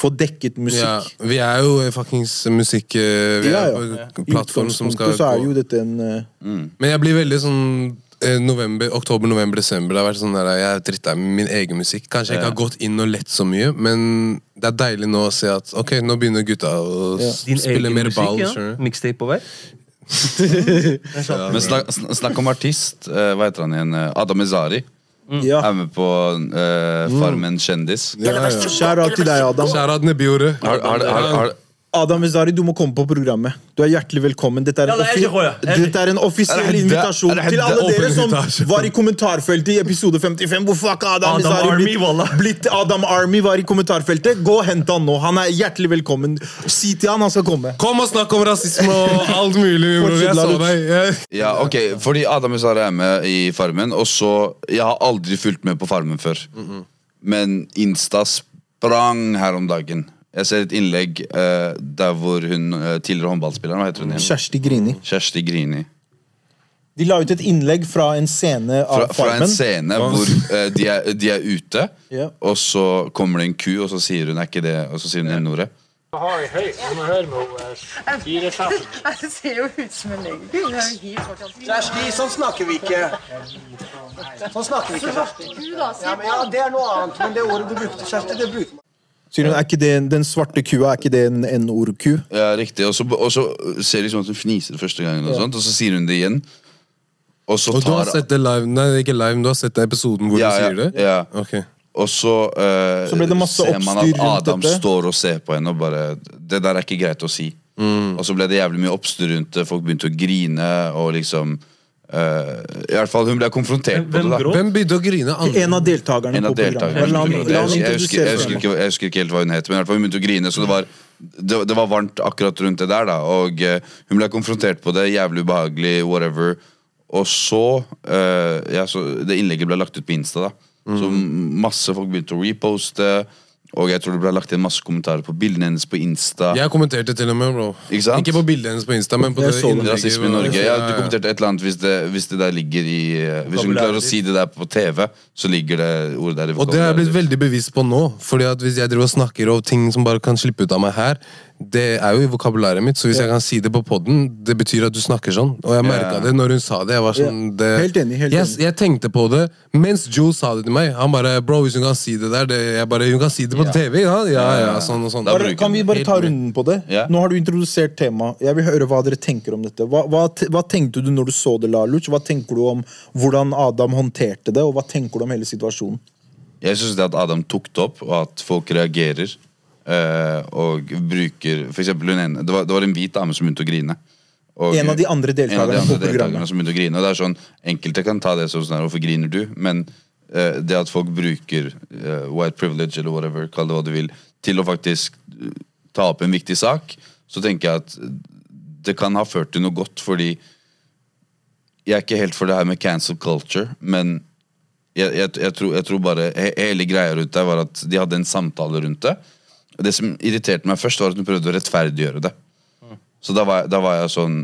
Speaker 1: få dekket musikk.
Speaker 2: Ja, vi er jo fuckings musikk... eh, Vi
Speaker 1: Ja,
Speaker 2: er
Speaker 1: ja.
Speaker 2: på
Speaker 1: I
Speaker 2: plattform som skal
Speaker 1: så er jo dette en eh,
Speaker 2: Men jeg blir veldig sånn november, oktober, november, desember Det har vært sånn der, Jeg har dritta med min egen musikk. Kanskje jeg ikke har gått inn og lett så mye, men det er deilig nå å se at ok, nå begynner gutta å
Speaker 1: Ja.
Speaker 2: spille mer
Speaker 3: musikk,
Speaker 2: ball.
Speaker 3: ja. Mixtape på vei. <laughs>
Speaker 4: Men snakk, snakk om artist. eh, hva heter han igjen? Eh, Adam Ezari.
Speaker 1: Ja.
Speaker 4: Er med på uh, Farmen kjendis.
Speaker 2: Ja, ja.
Speaker 1: Shout-out til deg, Adam.
Speaker 2: Kjære Nebiore.
Speaker 4: Har, har, har, har,
Speaker 1: Adam Vezari, du må komme på programmet. Du er hjertelig velkommen. Dette er en, offi. Dette er en offisiell invitasjon til alle
Speaker 2: er
Speaker 1: dere som var i kommentarfeltet i episode 55. Hvorfor har ikke Adam,
Speaker 3: Vezari
Speaker 1: blitt, blitt Adam Army var i kommentarfeltet? Gå og hent han nå. Han er hjertelig velkommen. Si til han han skal komme.
Speaker 2: Kom og snakk om rasisme og alt mulig. Jeg så deg.
Speaker 4: Ja, ok, Fordi Adam Vezari er med i Farmen, og så Jeg har aldri fulgt med på Farmen før. Men Insta sprang her om dagen. Jeg ser et innlegg eh, der hvor hun eh, tidligere håndballspilleren Hva heter hun igjen?
Speaker 1: Kjersti Grini.
Speaker 4: Kjersti Grini.
Speaker 1: De la ut et innlegg fra en scene
Speaker 4: Fra,
Speaker 1: av
Speaker 4: fra en
Speaker 1: Farmen.
Speaker 4: scene hvor eh, de, er, de er ute,
Speaker 1: Ja.
Speaker 4: og så kommer det en ku, og så sier hun er ikke det, og så sier hun N-ordet.
Speaker 5: Jeg må høre med henne. Fire. <laughs>
Speaker 6: Det ser jo ut som en legg. Hun er jo helt svart.
Speaker 7: Kjersti, sånn snakker vi ikke. Sånn snakker vi ikke, Kjersti.
Speaker 6: Du da,
Speaker 7: Ja, men, ja, det er noe annet, men det ordet du brukte, Kjersti, det bruker man.
Speaker 1: Sier hun, er ikke det, Den svarte kua, er ikke det en N-ord-ku?
Speaker 4: Ja, riktig. Og så, og så ser det ut som at hun fniser første gangen, og, sånt, og så sier hun det igjen. Og så
Speaker 2: Og du har sett det live? Nei, ikke live, men du har sett det episoden hvor
Speaker 4: Ja,
Speaker 2: du
Speaker 4: ja,
Speaker 2: sier det?
Speaker 4: ja.
Speaker 2: Ok.
Speaker 4: Og så, eh,
Speaker 1: Så ble det masse
Speaker 4: ser man
Speaker 1: oppstyr
Speaker 4: at
Speaker 1: rundt
Speaker 4: Adam
Speaker 1: dette.
Speaker 4: står og ser på henne og bare Det der er ikke greit å si. Og så ble det jævlig mye oppstyr rundt det. Folk begynte å grine og liksom eh, I hvert fall hun ble konfrontert på det. Da?
Speaker 2: Hvem begynte å grine? Andre?
Speaker 1: En av deltakerne
Speaker 4: En av deltakerne.
Speaker 1: La han-
Speaker 4: Jeg, husker- jeg, husker, jeg, husker ikke, jeg husker ikke helt hva hun het, men i hvert fall hun begynte å grine. Så det var, det, det var varmt akkurat rundt det der. da Og uh, hun ble konfrontert på det. Jævlig ubehagelig, whatever. Og så, uh, ja, så Det innlegget ble lagt ut på Insta. da Så masse folk begynte å reposte. Og jeg tror det ble lagt inn masse kommentarer på bildene hennes på Insta.
Speaker 2: Jeg kommenterte til og med, bro.
Speaker 4: Ikke sant?
Speaker 2: Ikke på bildene hennes på Insta, men på
Speaker 1: Jeg
Speaker 2: det
Speaker 1: så
Speaker 2: innlegget.
Speaker 4: Rasisme i Norge. Ja, du kommenterte et eller annet hvis det, hvis det der ligger i eh, Hvis hun klarer å si det der på TV, så ligger det ordet der
Speaker 2: Og det har jeg blitt veldig bevisst på nå. Fordi at Hvis jeg driver og snakker om ting som bare kan slippe ut av meg her, det er jo i vokabularet mitt. Så hvis jeg kan si det på poden, det betyr at du snakker sånn. Og jeg merka
Speaker 4: Ja.
Speaker 2: det når hun sa det. Jeg var sånn
Speaker 1: Ja.
Speaker 2: det,
Speaker 1: Helt enig, helt
Speaker 2: jeg,
Speaker 1: enig.
Speaker 2: jeg tenkte på det mens Jules sa det til meg. Han bare Bro, hvis hun kan si det der det, Jeg bare Hun kan si det på TV, ja? Ja, ja, sånn og sånn.
Speaker 1: Bare, kan vi bare ta runden på det?
Speaker 4: Ja.
Speaker 1: Nå har du introdusert temaet. Jeg vil høre hva dere tenker om dette. Hva, hva, hva tenkte du når du så det, Laluc? Hva tenker du om hvordan Adam håndterte det, og hva tenker du om hele situasjonen?
Speaker 4: Jeg syns det at Adam tok det opp, og at folk reagerer eh, og bruker For eksempel ene det var, det var en hvit dame som begynte å grine. Og-
Speaker 1: En av de andre
Speaker 4: en av de andre deltakerne som begynte å grine. Og det er sånn, Enkelte kan ta det som sånn her, hvorfor griner du? Men uh, det at folk bruker uh, white privilege eller whatever, kall det hva du vil, til å faktisk ta opp en viktig sak, så tenker jeg at det kan ha ført til noe godt, fordi jeg er ikke helt for det her med cancel culture, men jeg, jeg, jeg, tror, jeg tror bare Hele greia rundt det var at de hadde en samtale rundt det. Det som irriterte meg først, var at hun prøvde å rettferdiggjøre det. Så da var, jeg, da var jeg sånn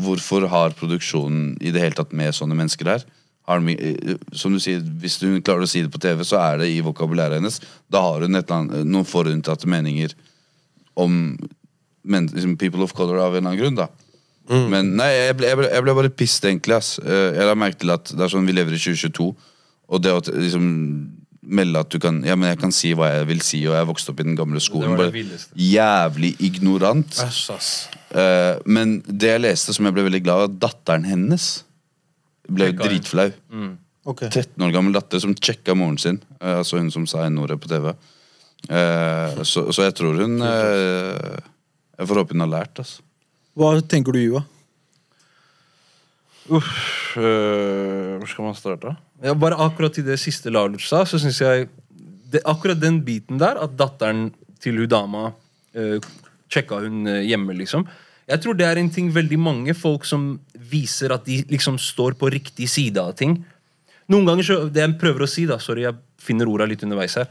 Speaker 4: Hvorfor har produksjonen i det hele tatt med sånne mennesker her? Har de, eh, som du sier, Hvis hun klarer å si det på TV, så er det i vokabulæret hennes. Da har hun annet, noen forutinntatte meninger om men, liksom people of color av en eller annen grunn. da Men nei, jeg ble, jeg ble, jeg ble bare pissed, egentlig. ass Eh, Jeg la merke til at det er sånn vi lever i 2022, og det at liksom melde at du kan Ja, men jeg kan si hva jeg vil si, og jeg vokste opp i den gamle skolen.
Speaker 3: Det
Speaker 4: jævlig ignorant.
Speaker 2: Æsj, ass.
Speaker 4: Uh, men det jeg leste som jeg ble veldig glad av, datteren hennes ble
Speaker 3: jo dritflau.
Speaker 4: dritflau.
Speaker 1: Okay.
Speaker 4: 13 år gammel datter som sjekka moren sin. Uh, altså hun som sa N-ordet på TV. Uh, så, så jeg tror hun eh, Jeg får håpe hun har lært. Altså.
Speaker 1: Hva tenker du, Jua?
Speaker 3: Uff, hvor skal man starte? Ja, bare akkurat til det siste Laluch sa, så syns jeg det, Akkurat den biten der, at datteren til hun dama øh, sjekka hun øh, hjemme, liksom. Jeg tror det er en ting veldig mange folk som viser at de liksom står på riktig side av ting. Noen ganger så, Det jeg prøver å si, da, sorry, jeg finner orda litt underveis her.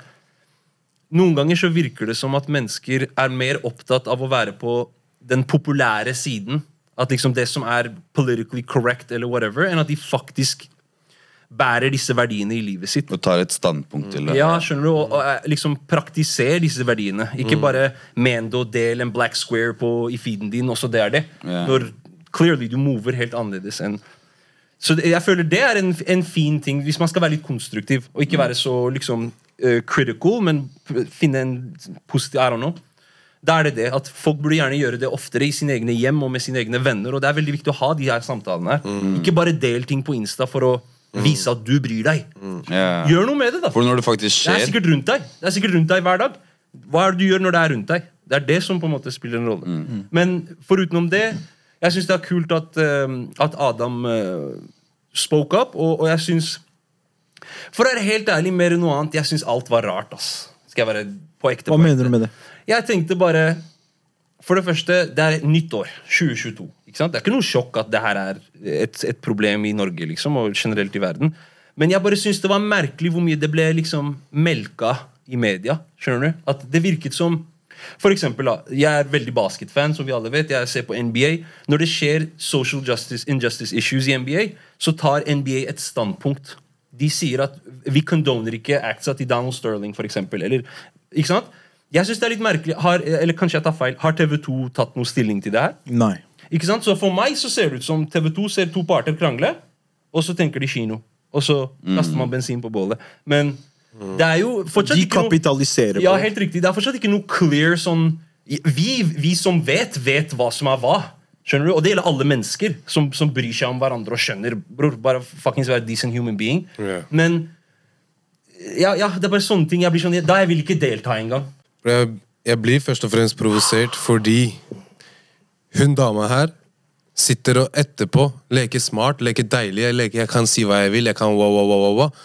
Speaker 3: Noen ganger så virker det som at mennesker er mer opptatt av å være på den populære siden. At liksom det som er politically correct, eller whatever, enn at de faktisk bærer disse verdiene i livet sitt.
Speaker 4: Og tar et standpunkt til det.
Speaker 3: Ja, skjønner du? Og, og eh, liksom praktiser disse verdiene. Ikke bare Mendo del en black square på, i feeden din, også det er det.
Speaker 4: Yeah.
Speaker 3: Når clearly du mover helt annerledes enn Så det, jeg føler det er en, en fin ting, hvis man skal være litt konstruktiv, og ikke være så liksom uh, critical, men finne en positiv I don't know. Da er det det at Folk burde gjerne gjøre det oftere i sine egne hjem og med sine egne venner. Og det er veldig viktig å ha de her samtalene. her Ikke bare del ting på Insta for å vise at du bryr deg.
Speaker 4: Yeah.
Speaker 3: Gjør noe med det, da.
Speaker 4: For når det faktisk
Speaker 3: Det er sikkert rundt deg Det er sikkert rundt deg hver dag. Hva er det du gjør når det er rundt deg? Det er det som på en måte spiller en rolle. Men forutenom det, jeg syns det er kult at, eh, at Adam eh, spoke up, og, og jeg syns For å være helt ærlig, mer enn noe annet, jeg syns alt var rart. ass Skal jeg være på ekte?
Speaker 1: Hva
Speaker 3: på
Speaker 1: mener du med det?
Speaker 3: Jeg tenkte bare For det første, det er et nytt år. 2022. Det er ikke noe sjokk at det her er et, et problem i Norge liksom, og generelt i verden. Men jeg bare syns det var merkelig hvor mye det ble liksom melka i media. Skjønner du? At det virket som for eksempel, Jeg er veldig basketfan, som vi alle vet. Jeg ser på NBA. Når det skjer social justice, injustice issues i NBA, så tar NBA et standpunkt. De sier at vi condoner ikke actsa til Donald Sterling, for eksempel. Eller, ikke sant? Jeg synes det er litt merkelig har, Eller kanskje jeg tar feil. Har TV2 tatt noe stilling til det her?
Speaker 1: Nei.
Speaker 3: Ikke sant? Så For meg så ser det ut som TV2 ser to parter krangle, og så tenker de kino. Og så kaster man bensin på bålet. Men det er jo fortsatt
Speaker 1: De
Speaker 3: ikke noe
Speaker 1: kapitaliserer på
Speaker 3: Ja, helt riktig. Det er fortsatt ikke noe clear sånn Vi, vi som vet, vet hva som er hva. Skjønner du? Og det gjelder alle mennesker som, som bryr seg om hverandre og skjønner. Bror, bare fuckings være decent human being.
Speaker 2: Yeah.
Speaker 3: Men ja, ja, det er bare sånne ting jeg blir sånn Da jeg vil ikke delta engang.
Speaker 2: Jeg, jeg blir først og fremst provosert fordi hun dama her sitter og etterpå leker smart, leker deilig. Jeg, leker, jeg kan si hva jeg vil. jeg kan wow, wow, wow, wow.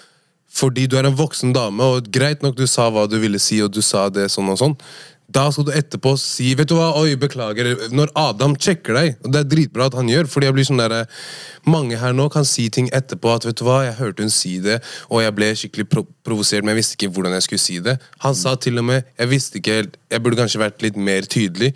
Speaker 2: Fordi du er en voksen dame, og greit nok du sa hva du ville si, og du sa det sånn og sånn. Da skal du etterpå si Vet du hva, oi, beklager. Når Adam sjekker deg, og det er dritbra at han gjør, fordi jeg blir sånn der, Mange her nå kan si ting etterpå at vet du hva, jeg hørte hun si det, og jeg ble skikkelig pro provosert, men jeg visste ikke hvordan jeg skulle si det. Han sa til og med Jeg visste ikke helt Jeg burde kanskje vært litt mer tydelig.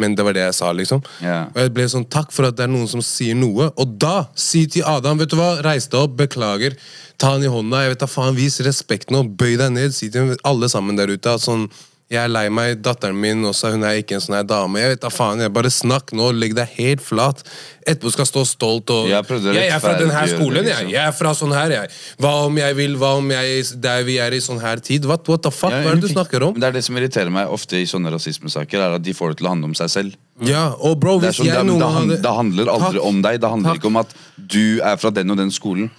Speaker 2: Men det var det jeg sa, liksom.
Speaker 4: Yeah.
Speaker 2: Og jeg ble sånn, takk for at det er noen som sier noe. Og da, si til Adam, vet du hva, reis deg opp, beklager. Ta han i hånda, jeg vet da faen, vis respekt nå. Bøy deg ned, si til alle sammen der ute at sånn, jeg er lei meg, datteren min også, hun er ikke en sånn her dame. Jeg vet da faen, jeg bare snakk nå, legg deg helt flat. Etterpå skal stå stolt og
Speaker 4: Jeg jeg,
Speaker 2: jeg er fra
Speaker 4: denne
Speaker 2: skolen, jeg.
Speaker 4: liksom.
Speaker 2: Jeg er fra sånn her, jeg. Hva om jeg vil, hva om jeg, der vi er i sånn her tid? What, what the fuck, hva er det du snakker om?
Speaker 4: Men det er det som irriterer meg ofte i sånne rasismesaker, er at de får det til å handle om seg selv.
Speaker 2: Ja, og bro, hvis
Speaker 4: sånn,
Speaker 2: jeg
Speaker 4: det,
Speaker 2: noen
Speaker 4: det,
Speaker 2: gang hadde-
Speaker 4: det handler aldri
Speaker 2: Takk.
Speaker 4: om deg. Det handler
Speaker 2: Takk.
Speaker 4: ikke om at du er fra den og den skolen.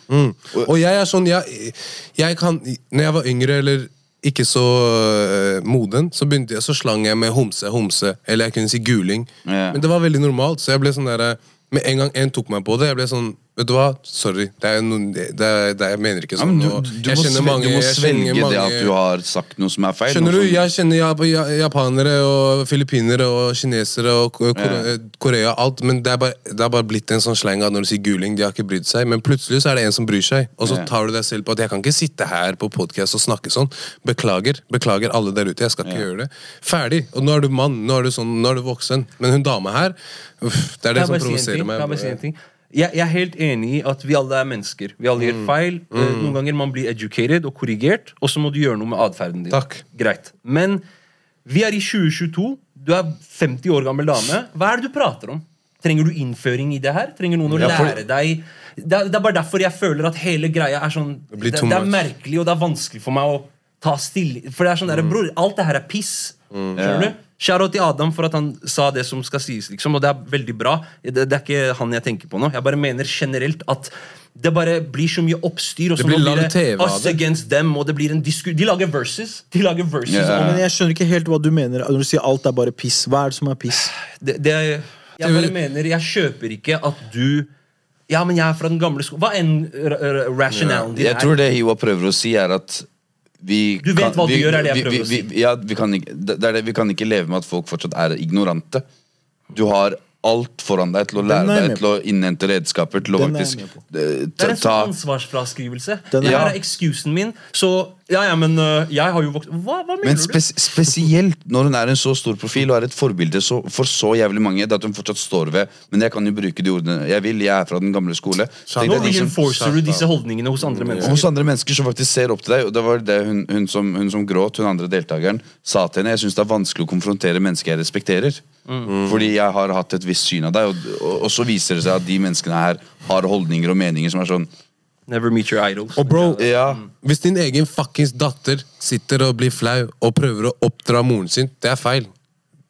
Speaker 2: Og jeg er sånn, jeg, jeg kan Når jeg var yngre eller ikke så uh, moden, så begynte jeg, så slang jeg med homse, homse, eller jeg kunne si guling.
Speaker 4: Yeah.
Speaker 2: Men det var veldig normalt, så jeg ble sånn der Med en gang en tok meg på det, jeg ble sånn Vet du hva, sorry, det er noen, det er, det er, jeg mener ikke sånn.
Speaker 4: Ja, du, du,
Speaker 2: jeg
Speaker 4: må,
Speaker 2: kjenner
Speaker 4: svelge,
Speaker 2: mange-
Speaker 4: du må svelge
Speaker 2: kjenner
Speaker 4: det at du har sagt noe som er feil.
Speaker 2: Skjønner du,
Speaker 4: som-
Speaker 2: Jeg kjenner jap japanere og filippinere og kinesere og Korea, Kore Korea, alt, men det er, bare, det er bare blitt en sånn sleng at når du sier guling, de har ikke brydd seg. Men plutselig så er det en som bryr seg, og så tar du deg selv på at jeg kan ikke sitte her på podcast og snakke sånn. Beklager, beklager alle der ute, jeg skal ikke gjøre det. Ferdig. Og nå er du mann, nå er du, sånn, nå er du voksen. Men hun dama her, uff, det er det
Speaker 3: Kan jeg
Speaker 2: som
Speaker 3: bare si en
Speaker 2: provoserer
Speaker 3: ting?
Speaker 2: meg.
Speaker 3: Jeg? Jeg, er helt enig i at vi alle er mennesker. Vi alle
Speaker 2: Mm.
Speaker 3: gjør feil. Mm. Noen ganger man blir educated og korrigert, og så må du gjøre noe med atferden din.
Speaker 2: Takk.
Speaker 3: Greit. Men vi er i 2022. Du er 50 år gammel dame. Hva er det du prater om? Trenger du innføring i det her? Trenger noen å
Speaker 4: Ja, for-
Speaker 3: lære deg det er, det er bare derfor jeg føler at hele greia er sånn
Speaker 2: Det
Speaker 3: det, det er merkelig, og det er vanskelig for meg å ta stille For det er sånn der, bror, alt det her er piss. Skjønner
Speaker 4: Ja.
Speaker 3: du? Shout-out til Adam for at han sa det som skal sies, liksom, og det er veldig bra. Det, det er ikke han jeg tenker på nå. Jeg bare mener generelt at det bare blir så mye oppstyr. Og så
Speaker 2: Det blir
Speaker 3: blir
Speaker 2: TV
Speaker 3: us against them, og det blir en disku... De lager verses. De lager verses
Speaker 4: Ja.
Speaker 3: om
Speaker 1: Men jeg skjønner ikke helt hva du mener når du sier alt er bare piss. Hva er det som er piss?
Speaker 3: det, det, Jeg bare mener, jeg kjøper ikke at du Ja, men jeg er fra den gamle skolen. Hva enn r- r- rationalen din
Speaker 4: Jeg tror det Hiwa prøver å si, er at vi
Speaker 3: Du vet hva du
Speaker 4: vi,
Speaker 3: gjør, er det jeg
Speaker 4: vi,
Speaker 3: prøver å si.
Speaker 4: ja, kan ikke, det er det, vi kan ikke leve med at folk fortsatt er ignorante. Du har alt foran deg til å lære deg, til å innhente redskaper, til å faktisk
Speaker 1: med på.
Speaker 4: eh,
Speaker 3: Det er en
Speaker 4: ta
Speaker 3: sånn ansvarsfraskrivelse. Det her er excusen min. Så ja, ja, men øh, jeg har jo vokst Hva, hva mener
Speaker 4: Men
Speaker 3: du?
Speaker 4: spes spesielt når hun er en så stor profil og er et forbilde så, for så jævlig mange, det at hun fortsatt står ved Men jeg kan jo bruke de ordene jeg vil, jeg er fra den gamle skole. Så
Speaker 3: Nå
Speaker 4: jeg de som-
Speaker 3: reinforcer du disse holdningene hos andre mennesker.
Speaker 4: hos andre mennesker som faktisk ser opp til deg. Og det var det hun, hun, som, hun som gråt, hun andre deltakeren, sa til henne. Jeg syns det er vanskelig å konfrontere mennesker jeg respekterer. Fordi jeg har hatt et visst syn av deg, og, og, og så viser det seg at de menneskene her har holdninger og meninger som er sånn
Speaker 3: Never meet your idols.
Speaker 2: Og bro,
Speaker 4: Ja,
Speaker 2: hvis din egen fuckings datter sitter og blir flau og prøver å oppdra moren sin, det er feil.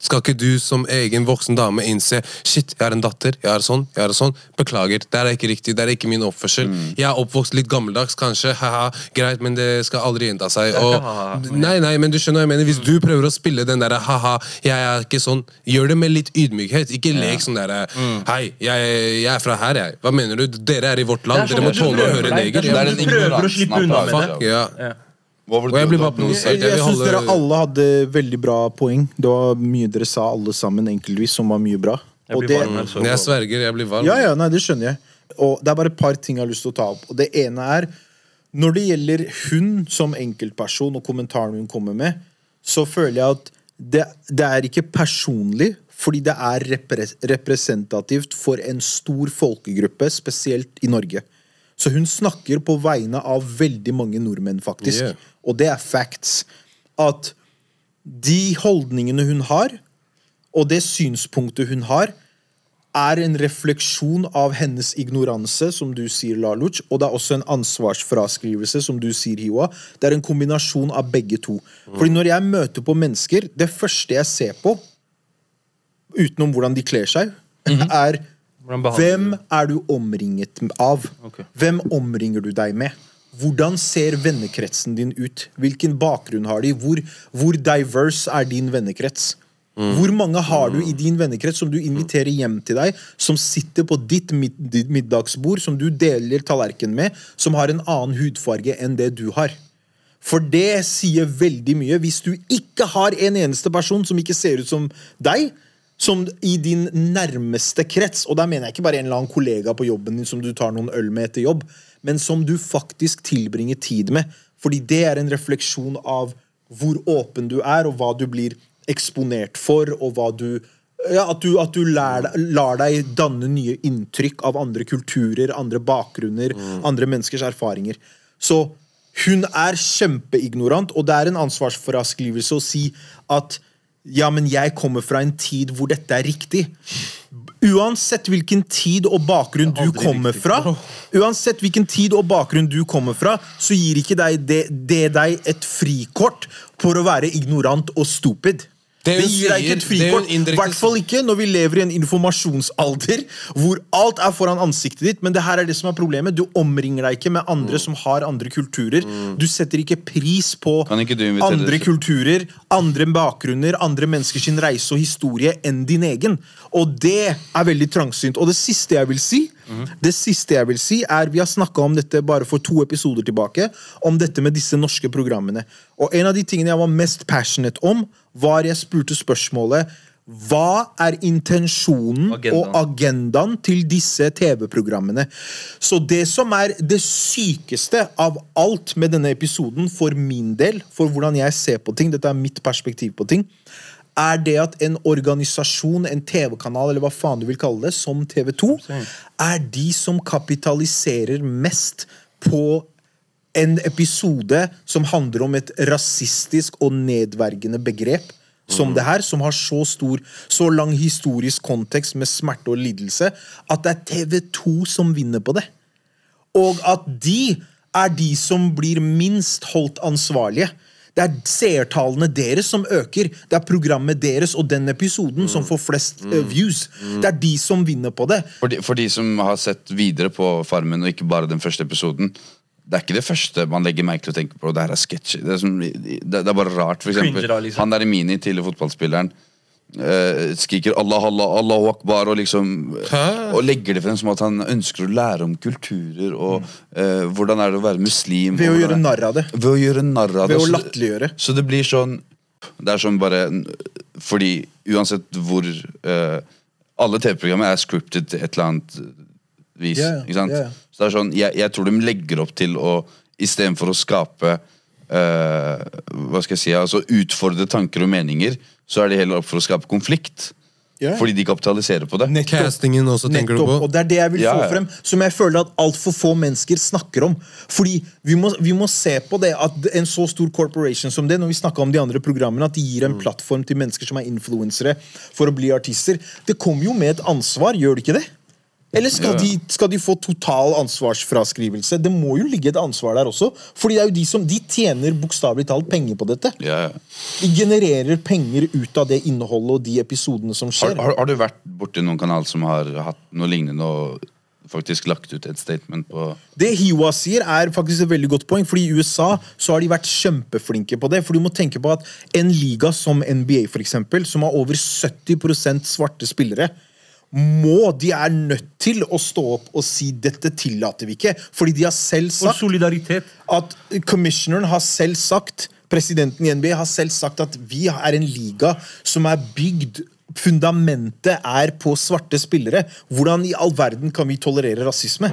Speaker 2: Skal ikke du som egen voksen dame innse Shit, jeg har en datter, jeg er sånn, jeg er sånn. Beklager, det er ikke riktig, det er ikke min oppførsel. Jeg er oppvokst litt gammeldags, kanskje, haha, greit, men det skal aldri gjenta seg. Og, nei, nei, men du skjønner hva jeg mener. Hvis du prøver å spille den derre ha-ha, jeg er ikke sånn, gjør det med litt ydmykhet. Ikke lek sånn derre Hei, jeg, jeg er fra her, jeg. Hva mener du? Dere er i vårt land,
Speaker 3: er
Speaker 2: dere må
Speaker 3: sånn
Speaker 2: tåle å høre neger.
Speaker 3: Det er sånn
Speaker 4: den
Speaker 3: du prøver å
Speaker 4: ignoransen
Speaker 3: slippe
Speaker 4: om.
Speaker 3: det.
Speaker 2: Ja.
Speaker 3: Ja.
Speaker 4: Hva var det
Speaker 2: Og jeg.
Speaker 1: Jeg,
Speaker 2: Jeg
Speaker 1: jeg syns dere alle hadde veldig bra poeng. Det var mye dere sa alle sammen enkeltvis som var mye bra. Og det,
Speaker 3: varm
Speaker 2: jeg sverger, jeg blir varm.
Speaker 1: ja, ja, nei, det skjønner jeg. Og det er bare et par ting jeg har lyst til å ta opp. Og det ene er Når det gjelder hun som enkeltperson og kommentaren hun kommer med, så føler jeg at det, det er ikke personlig, fordi det er repre representativt for en stor folkegruppe, spesielt i Norge. Så hun snakker på vegne av veldig mange nordmenn, faktisk.
Speaker 2: Yeah.
Speaker 1: Og det er facts. At de holdningene hun har, og det synspunktet hun har, er en refleksjon av hennes ignoranse, som du sier, Laluc, og det er også en ansvarsfraskrivelse, som du sier, Hiwa. Det er en kombinasjon av begge to. Fordi når jeg møter på mennesker, det første jeg ser på, utenom hvordan de kler seg, er
Speaker 3: -hmm. er
Speaker 1: hvem er du omringet av?
Speaker 3: Okay.
Speaker 1: Hvem omringer du deg med? Hvordan ser vennekretsen din ut? Hvilken bakgrunn har de? Hvor, hvor diverse er din vennekrets? Hvor mange har du i din vennekrets som du inviterer hjem til deg, som sitter på ditt ditt middagsbord, som du deler tallerken med, som har en annen hudfarge enn det du har? For det sier veldig mye. Hvis du ikke har en eneste person som ikke ser ut som deg, som i din nærmeste krets, og da mener jeg ikke bare en eller annen kollega på jobben din som du tar noen øl med etter jobb, men som du faktisk tilbringer tid med. Fordi det er en refleksjon av hvor åpen du er, og hva du blir eksponert for, og hva du ja, At du, at du lær, lar deg danne nye inntrykk av andre kulturer, andre bakgrunner, andre menneskers erfaringer. Så hun er kjempeignorant, og det er en ansvarsfraskrivelse å si at ja, men jeg kommer fra en tid hvor dette er riktig. Uansett hvilken tid og bakgrunn du kommer fra, Uansett hvilken tid og bakgrunn du kommer fra, så gir ikke det, det deg et frikort for å være ignorant og stupid.
Speaker 2: Det
Speaker 1: Det, gir deg ikke et frikort. I
Speaker 2: indirekte
Speaker 1: hvert fall ikke når vi lever i en informasjonsalder hvor alt er foran ansiktet ditt. Men det her er det som er problemet. Du omringer deg ikke med andre som har andre kulturer. Du setter ikke pris på
Speaker 4: ikke
Speaker 1: andre kulturer, andre bakgrunner, andre menneskers reise og historie enn din egen. Og det er veldig trangsynt. Og det siste jeg vil si, det siste jeg vil si er, Vi har snakka om dette bare for to episoder tilbake, om dette med disse norske programmene. Og en av de tingene jeg var mest passionate om, var jeg spurte spørsmålet hva er intensjonen
Speaker 3: Agendaen.
Speaker 1: og agendaen til disse TV-programmene? Så det som er det sykeste av alt med denne episoden, for min del, for hvordan jeg ser på ting, dette er mitt perspektiv på ting, er det at en organisasjon, en TV-kanal, eller hva faen du vil kalle det, som TV2, er de som kapitaliserer mest på en episode som handler om et rasistisk og nedvergende begrep som det her, som har så stor, så lang historisk kontekst med smerte og lidelse, at det er TV2 som vinner på det. Og at de er de som blir minst holdt ansvarlige. Det er seertallene deres som øker. Det er programmet deres og den episoden som får flest uh, views. Det er de som vinner på det.
Speaker 4: For de, for de som har sett videre på Farmen, og ikke bare den første episoden Det er ikke det første man legger merke til å tenke på. Det her er sketsjer. Det, er det, det er bare rart. For eksempel,
Speaker 3: da, liksom.
Speaker 4: Han der i Mini, tidligere fotballspilleren, uh, skriker Allah, Allah, Allahu akbar og liksom
Speaker 2: Hæ?
Speaker 4: Og legger det frem som at han ønsker å lære om kulturer og uh, hvordan er det å være muslim.
Speaker 1: Ved å gjøre narr av det.
Speaker 4: Ved å gjøre narr av det.
Speaker 1: Ved å
Speaker 4: Så det-
Speaker 1: latterliggjøre.
Speaker 4: Så det blir sånn Det er sånn bare Fordi uansett hvor uh, Alle TV-programmer er scripted til et eller annet vis.
Speaker 1: Ja, ja.
Speaker 4: Ikke sant?
Speaker 1: Ja.
Speaker 4: Så det er sånn, jeg, jeg tror de legger opp til å Istedenfor å skape uh, Hva skal jeg si Altså utfordre tanker og meninger, så er de heller opp for å skape konflikt.
Speaker 1: Yeah.
Speaker 4: Fordi de kapitaliserer på det.
Speaker 1: Nettopp.
Speaker 2: Castingen også, tenker du på?
Speaker 1: og det er det jeg vil
Speaker 4: Ja,
Speaker 1: få
Speaker 4: ja.
Speaker 1: frem, som jeg føler at altfor få mennesker snakker om. Fordi vi må, vi må se på det at en så stor corporation som det, når vi snakket om de andre programmene, at de gir
Speaker 4: Mm.
Speaker 1: en plattform til mennesker som er influensere for å bli artister. Det kommer jo med et ansvar, gjør det ikke det? Eller skal, de, skal de få total ansvarsfraskrivelse? Det må jo ligge et ansvar der også. Fordi det er jo de som de tjener bokstavelig talt penger på dette.
Speaker 4: Ja, ja.
Speaker 1: De genererer penger ut av det innholdet og de episodene som skjer.
Speaker 4: har, har du vært borti noen kanal som har hatt noe lignende og faktisk lagt ut et statement på
Speaker 1: Det Hiwa sier, er faktisk et veldig godt poeng. Fordi I USA så har de vært kjempeflinke på det. For du må tenke på at en liga som NBA, for eksempel, som har over 70% svarte spillere, må, de er nødt til å stå opp og si 'dette tillater vi ikke'. Fordi de har selv sagt
Speaker 3: solidaritet.
Speaker 1: at commissioneren har selv sagt Presidenten i NBA har selv sagt at vi er en liga som er bygd Fundamentet er på svarte spillere. Hvordan i all verden kan vi tolerere rasisme?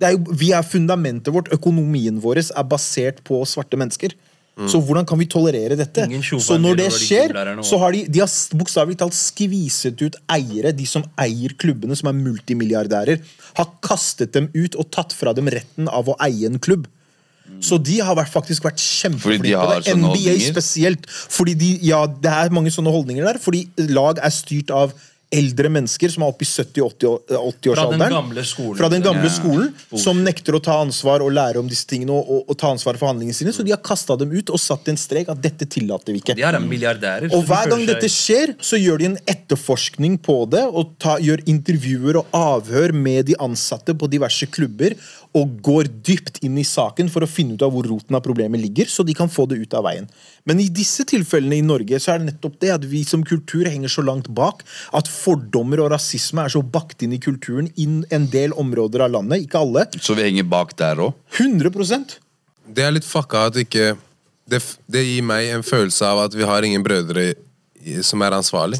Speaker 1: Det er jo, vi er Fundamentet vårt, økonomien vår, er basert på svarte mennesker. Så hvordan kan vi tolerere dette? Så når det skjer, så har de, de har bokstavelig talt skviset ut eiere, de som eier klubbene, som er multimilliardærer, har kastet dem ut og tatt fra dem retten av å eie en klubb. Så de har faktisk vært kjempeflinke
Speaker 4: de
Speaker 1: på det. NBA
Speaker 4: holdninger?
Speaker 1: spesielt. Fordi de, ja, det er mange sånne holdninger der. Fordi lag er styrt av eldre mennesker som er oppe i 70-80-årsalderen.
Speaker 3: Fra den gamle skolen.
Speaker 1: Fra den gamle
Speaker 4: Ja.
Speaker 1: som nekter å ta ansvar og lære om disse tingene og, og, og ta ansvar for handlingene sine. Så de har kasta dem ut og satt en strek at dette tillater vi ikke.
Speaker 3: De er milliardærer.
Speaker 1: Og hver gang dette skjer, så gjør de en etterforskning på det. Og ta, gjør intervjuer og avhør med de ansatte på diverse klubber. Og går dypt inn i saken for å finne ut av hvor roten av problemet ligger, så de kan få det ut av veien. Men i disse tilfellene i Norge så er det nettopp det at vi som kultur henger så langt bak at fordommer og rasisme er så bakt inn i kulturen i en del områder av landet. Ikke alle.
Speaker 4: Så vi henger bak der òg?
Speaker 1: 100%
Speaker 2: Det er litt fucka at ikke det, det gir meg en følelse av at vi har ingen brødre i- som er ansvarlig.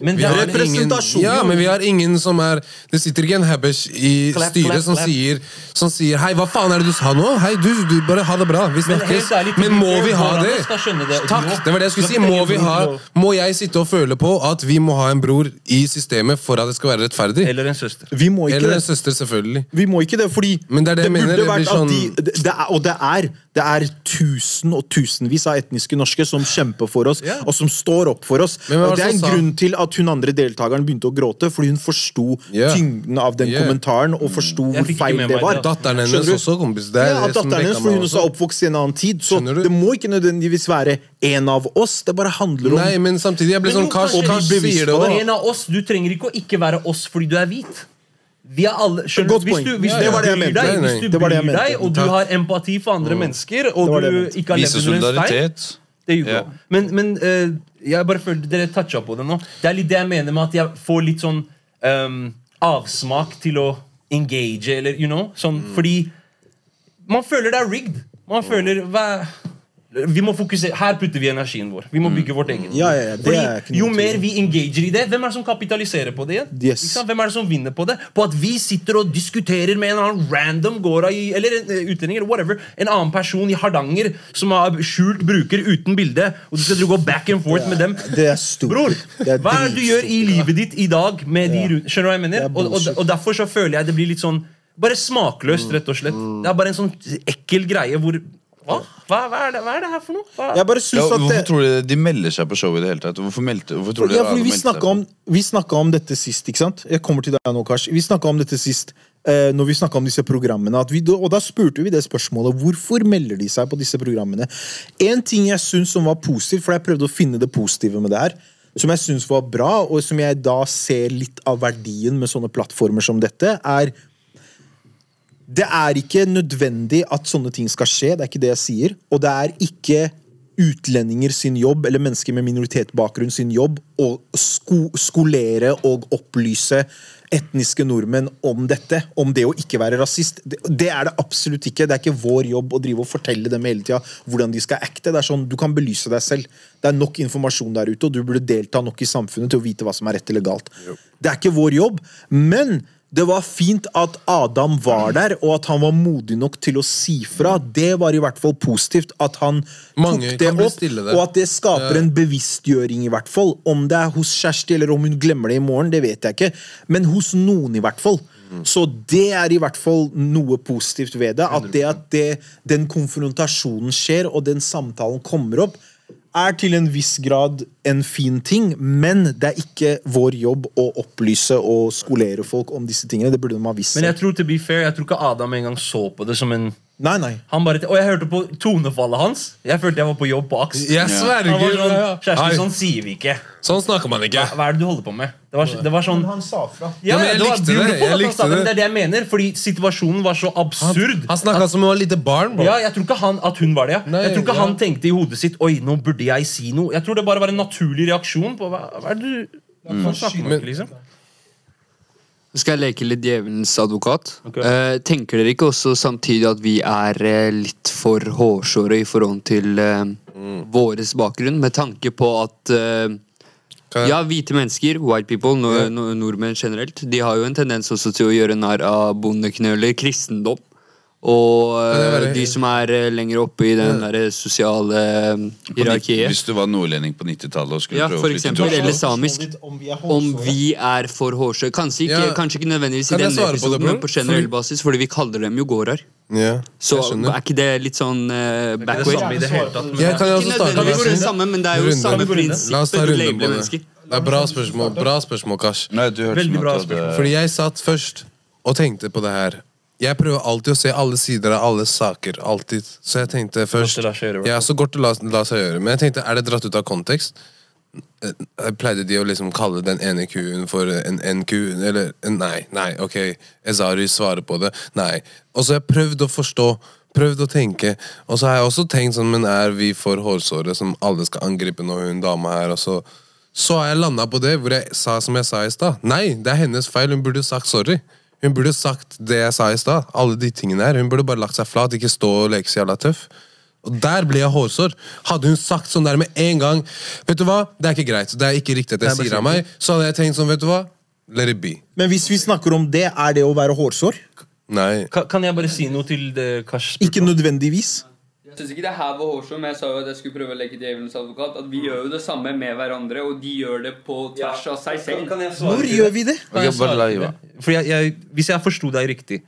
Speaker 3: Men
Speaker 2: Vi
Speaker 3: det
Speaker 2: har
Speaker 3: er
Speaker 2: ingen,
Speaker 1: representasjon.
Speaker 2: ja, men vi har ingen som er Det sitter ikke en habesh i
Speaker 3: Clap,
Speaker 2: styret
Speaker 3: clap,
Speaker 2: som
Speaker 3: clap.
Speaker 2: sier, som sier 'Hei, hva faen er det du sa nå?' Hei, du, du bare ha det bra. Vi
Speaker 3: Men
Speaker 2: snakkes.
Speaker 3: Men, ærlig,
Speaker 2: Men må vi ha det?
Speaker 3: det?
Speaker 2: Takk, det var det jeg skulle si. Må, vi ha, må jeg sitte og føle på at vi må ha en bror i systemet for at det skal være rettferdig?
Speaker 3: Eller en søster.
Speaker 1: Vi må ikke
Speaker 2: Eller en søster, selvfølgelig.
Speaker 1: Vi må ikke det, fordi
Speaker 2: Men det er det det
Speaker 1: burde
Speaker 2: mener, det
Speaker 1: vært
Speaker 2: sånn-
Speaker 1: at de, det, det er, Og det er, det er tusen og tusenvis av etniske norske som kjemper for oss,
Speaker 2: Ja.
Speaker 1: og som står opp for oss.
Speaker 2: Men hva
Speaker 1: Og det er en grunn til at hun andre deltakeren begynte å gråte, fordi hun forsto
Speaker 2: yeah.
Speaker 1: tyngden av den
Speaker 2: yeah.
Speaker 1: kommentaren, og forsto hvor feil det var.
Speaker 2: Datteren hennes også, kompis. Det er
Speaker 1: ja,
Speaker 2: det
Speaker 1: datteren hennes, for hun også er oppvokst i en annen tid. Så det må ikke nødvendigvis være en av oss. Det bare handler om
Speaker 2: Nei, men samtidig, jeg ble sånn
Speaker 3: kanskje-
Speaker 2: Kars sier det
Speaker 3: En av oss, Du trenger ikke å ikke være oss fordi du er hvit. Vi er alle, skjønner
Speaker 1: Godt?
Speaker 3: Hvis
Speaker 1: poeng.
Speaker 3: du, hvis
Speaker 1: Ja,
Speaker 3: du
Speaker 1: det var det jeg
Speaker 3: bryr deg, hvis du bryr deg, og du har empati for andre mennesker, og du ikke har levd under en stein. Det er jo
Speaker 4: Ja.
Speaker 3: Men, men eh, jeg bare føler dere toucha på det nå. Det er litt det jeg mener med at jeg får litt sånn um, avsmak til å engage, eller you know. Sånn,
Speaker 1: Mm.
Speaker 3: Fordi man føler det er rigged. Man føler hva, vi må fokusere, Her putter vi energien vår. Vi må bygge vårt eget.
Speaker 1: Mm. Ja, ja, ja,
Speaker 3: Fordi jo mer vi engager i det, hvem er det som kapitaliserer på det?
Speaker 1: Yes.
Speaker 3: Hvem er det som vinner på det? På at vi sitter og diskuterer med en annen random gårda i Eller en eh, utlending, eller whatever. En annen person i Hardanger som har skjult bruker uten bilde, og du skal gå back and forth med dem.
Speaker 1: Det er stort.
Speaker 3: Bror,
Speaker 1: Det er
Speaker 3: hva er det du gjør i livet ditt i dag? Med de rundt, skjønner du hva jeg mener?
Speaker 1: Er
Speaker 3: Og, og, og derfor så føler jeg det blir litt sånn Bare smakløst, rett og slett. Det er bare en sånn ekkel greie hvor Hva? Hva, hva, er, det, hva er det her for noe? Hva?
Speaker 1: Jeg bare
Speaker 4: Ja,
Speaker 1: synes at
Speaker 4: hvorfor
Speaker 1: det,
Speaker 4: tror du de melder seg på showet i det hele tatt? Hvorfor, meldte, hvorfor tror du
Speaker 1: ja, fordi vi snakka om, om dette sist, ikke sant? Jeg kommer til deg nå, Kars. Vi snakka om dette sist eh, når vi snakket om disse programmene. At vi, og da spurte vi det spørsmålet hvorfor melder de seg på disse programmene. En ting jeg syns som var positivt, for jeg prøvde å finne det positive med det her, som jeg syns var bra, og som jeg da ser litt av verdien med sånne plattformer som dette, er det er ikke nødvendig at sånne ting skal skje. Det er ikke det jeg sier. Og det er ikke utlendinger sin jobb, eller mennesker med minoritetsbakgrunn sin jobb, å sko skolere og opplyse etniske nordmenn om dette. Om det å ikke være rasist. Det, det er det absolutt ikke. Det er ikke vår jobb å drive og fortelle dem hele tida hvordan de skal acte. Det er sånn, Du kan belyse deg selv. Det er nok informasjon der ute, og du burde delta nok i samfunnet til å vite hva som er rett eller galt. Det er ikke vår jobb, men det var fint at Adam var der, og at han var modig nok til å si fra. Det var i hvert fall positivt at han
Speaker 2: Mange
Speaker 1: tok det opp,
Speaker 2: det.
Speaker 1: og at det skaper en bevisstgjøring, i hvert fall. Om det er hos Kjersti, eller om hun glemmer det i morgen, det vet jeg ikke. Men hos noen, i hvert fall. Så det er i hvert fall noe positivt ved det. At det at det, den konfrontasjonen skjer, og den samtalen kommer opp, er til en viss grad en fin ting, men det er ikke vår jobb å opplyse og skolere folk om disse tingene. Det burde de ha visst.
Speaker 3: Men jeg tror to be fair, jeg tror ikke Adam engang så på det som en
Speaker 1: Nei, nei.
Speaker 3: han bare, Og jeg hørte på tonefallet hans. Jeg følte jeg var på jobb på AKS.
Speaker 2: Jeg
Speaker 3: Han
Speaker 2: sverger!
Speaker 3: var sånn. Kjersti, sånn sier vi ikke.
Speaker 2: Sånn snakker man ikke.
Speaker 3: Hva er det du holder på med? Det var, det var sånn
Speaker 1: han sa fra.
Speaker 3: ja,
Speaker 2: Ja, men jeg
Speaker 3: det var
Speaker 2: likte det, jeg likte
Speaker 3: sa det, men
Speaker 2: det.
Speaker 3: er det jeg mener. Fordi situasjonen var så absurd.
Speaker 2: Han snakka som om han var lite barn. Bro.
Speaker 3: Ja, jeg tror ikke han, at hun var det. ja.
Speaker 2: Nei,
Speaker 3: jeg tror ikke
Speaker 2: ja.
Speaker 3: han tenkte i hodet sitt Oi, nå burde jeg si noe. Jeg tror det bare var en naturlig reaksjon på hva, hva er det du Mm. snakker ikke, liksom?
Speaker 8: Skal jeg leke litt djevelens advokat?
Speaker 3: Okay.
Speaker 8: Eh, tenker dere ikke også samtidig at vi er eh, litt for hårsåre i forhold til eh, våres bakgrunn, med tanke på at eh,
Speaker 2: jeg-
Speaker 8: ja, hvite mennesker, white people, no, no, nordmenn generelt, de har jo en tendens også til å gjøre narr av bondeknøler, kristendom. Og
Speaker 2: være-
Speaker 8: de som er eh, lenger oppe i den der sosiale eh, hierarkiet.
Speaker 4: Hvis du var nordlending på 90-tallet og skulle
Speaker 8: Ja,
Speaker 4: prøve å flytte til Oslo
Speaker 8: Eller samisk.
Speaker 1: Om vi er
Speaker 8: Om vi er for hårsåre. Kanskje
Speaker 2: Ja.
Speaker 8: kanskje ikke nødvendigvis i denne episoden,
Speaker 2: på
Speaker 8: men på generell
Speaker 2: Fordi-
Speaker 8: basis, fordi vi kaller dem jo gårder.
Speaker 2: Ja,
Speaker 8: Så er ikke det litt sånn uh,
Speaker 3: Det er det samme det hele tatt. Men
Speaker 2: kan også starte
Speaker 8: nødvendigvis det samme, men det er jo
Speaker 2: Runde.
Speaker 8: samme
Speaker 2: La oss
Speaker 8: prinsipp.
Speaker 2: ta
Speaker 8: Du labeler mennesker.
Speaker 2: Det er bra spørsmål, bra spørsmål Kash.
Speaker 4: Nei, du hørte
Speaker 3: Veldig bra
Speaker 4: spørsmål.
Speaker 2: Fordi jeg satt først og tenkte på det her. Jeg prøver alltid å se alle sider av alle saker. Alltid. Så jeg tenkte først
Speaker 3: det la seg gjøre,
Speaker 2: Ja, så godt det la, la seg gjøre. Men jeg tenkte, er det dratt ut av kontekst? Eh, Pleide de å liksom kalle den ene kuen for en NQ? Eller Nei, nei, ok. Ezari svarer på det. Nei. Og så har jeg prøvd å forstå. Prøvd å tenke. Og så har jeg også tenkt sånn, men er vi for hårsåre som alle skal angripe når hun dama her? Og så, så har jeg landa på det hvor jeg sa som jeg sa i stad. Nei, det er hennes feil. Hun burde sagt sorry. Hun burde sagt det jeg sa i stad. Alle de tingene her. Hun burde bare lagt seg flat, ikke stå og leke så jævla tøff. Og Der ble jeg hårsår. Hadde hun sagt sånn der med en gang Vet du hva, det er ikke greit. Det er ikke riktig at jeg
Speaker 3: er
Speaker 2: sier av meg. Så hadde jeg tenkt sånn, vet du hva, let it be.
Speaker 1: Men hvis vi snakker om det, er det å være hårsår?
Speaker 2: Nei.
Speaker 3: Kan, kan jeg bare si noe til det Kash
Speaker 1: Ikke nødvendigvis.
Speaker 9: Jeg syns ikke det her var hårsomt, men jeg sa jo at jeg skulle prøve å leke djevelens advokat. At vi gjør jo det samme med hverandre, og de gjør det på tvers av seg selv.
Speaker 1: Når gjør vi det?
Speaker 3: Jeg, jeg, Hvis jeg forsto deg riktig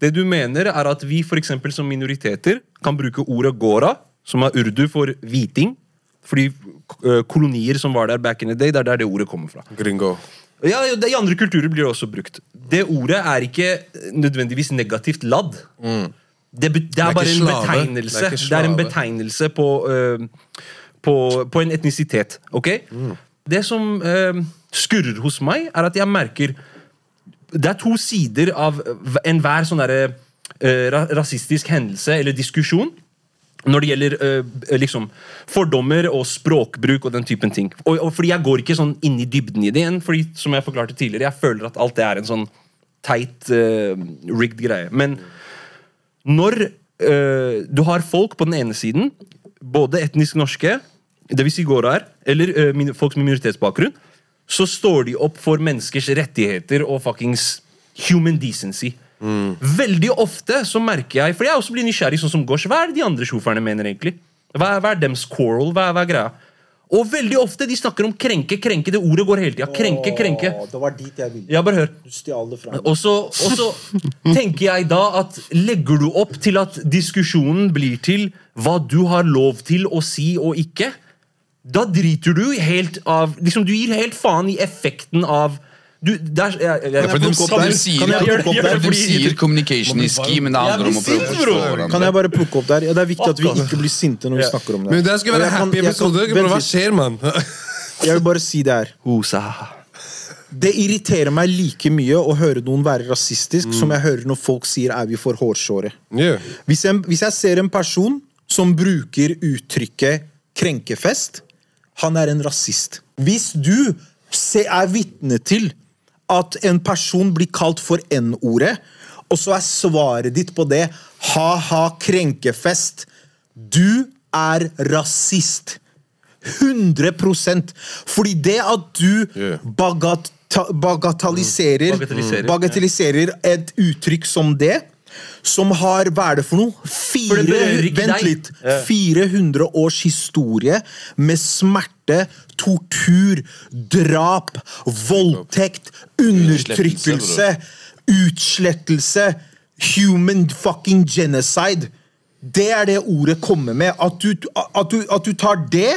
Speaker 3: Det du mener, er at vi for eksempel, som minoriteter kan bruke ordet gora, som er urdu for hviting. Fordi eh, kolonier som var der back in the day, det er der det ordet kommer fra.
Speaker 2: Gringo.
Speaker 3: Ja, I andre kulturer blir det også brukt. Det ordet er ikke nødvendigvis negativt ladd. Det, be, det, er bare en betegnelse.
Speaker 2: Det er
Speaker 3: Det er, en betegnelse på, uh, på, på en etnisitet. Ok? Det som uh, skurrer hos meg, er at jeg merker Det er to sider av enhver sånn derre uh, rasistisk hendelse eller diskusjon. Når det gjelder liksom fordommer og språkbruk og den typen ting. Og, og fordi Jeg går ikke sånn inn i dybden i det igjen, fordi som jeg forklarte tidligere, jeg føler at alt det er en sånn teit, rigged greie. Men når øh, du har folk på den ene siden, både etnisk norske, dvs. Si gårdaer, eller øh, folk med minoritetsbakgrunn, så står de opp for menneskers rettigheter og fuckings human decency. Veldig ofte så merker jeg For jeg også blir nysgjerrig, sånn som Gosh. Hva er det de andre sjåførene mener, egentlig? Hva er, hva er dems quarrel? Hva er, hva er greia? Og veldig ofte de snakker om krenke, krenke. Det ordet går hele tida. Krenke, krenke.
Speaker 1: Åh, det var dit jeg ville.
Speaker 3: Ja, bare hør.
Speaker 1: Du stjal det fra meg.
Speaker 3: Og så, og så tenker jeg da at legger du opp til at diskusjonen blir til hva du har lov til å si og ikke, da driter du helt av liksom Du gir helt faen i effekten av du, der, jeg, jeg,
Speaker 4: for de,
Speaker 1: opp der?
Speaker 4: sier,
Speaker 1: Kan jeg plukke opp der?
Speaker 4: de sier communication is key, men det handler om å prøve å forstå
Speaker 3: hverandre.
Speaker 1: Kan jeg bare plukke opp der? Ja, det er viktig at vi ikke blir sinte når vi snakker om det.
Speaker 2: Men det
Speaker 1: skal
Speaker 2: være
Speaker 1: en
Speaker 2: happy episode. hva skjer, mann? <laughs>
Speaker 1: Jeg vil bare si det her.
Speaker 3: Hosa.
Speaker 1: Det irriterer meg like mye å høre noen være rasistisk
Speaker 2: Mm.
Speaker 1: som jeg hører når folk sier 'er vi for hårsåre'.
Speaker 2: Yeah.
Speaker 1: Hvis jeg, hvis jeg ser en person som bruker uttrykket krenkefest, han er en rasist. Hvis du er vitne til at en person blir kalt for N-ordet, og så er svaret ditt på det ha-ha, krenkefest, du er rasist. 100% Fordi det at du bagat, bagatelliserer,
Speaker 3: Bagatelliserer,
Speaker 1: et uttrykk som det, som har Hva er det for noe? Fire,
Speaker 3: for
Speaker 1: vent
Speaker 3: deg.
Speaker 1: litt. 400 års historie med smerte, tortur, drap, voldtekt, undertrykkelse, utslettelse, human fucking genocide. Det er det ordet kommer med. At du, at du, at du tar det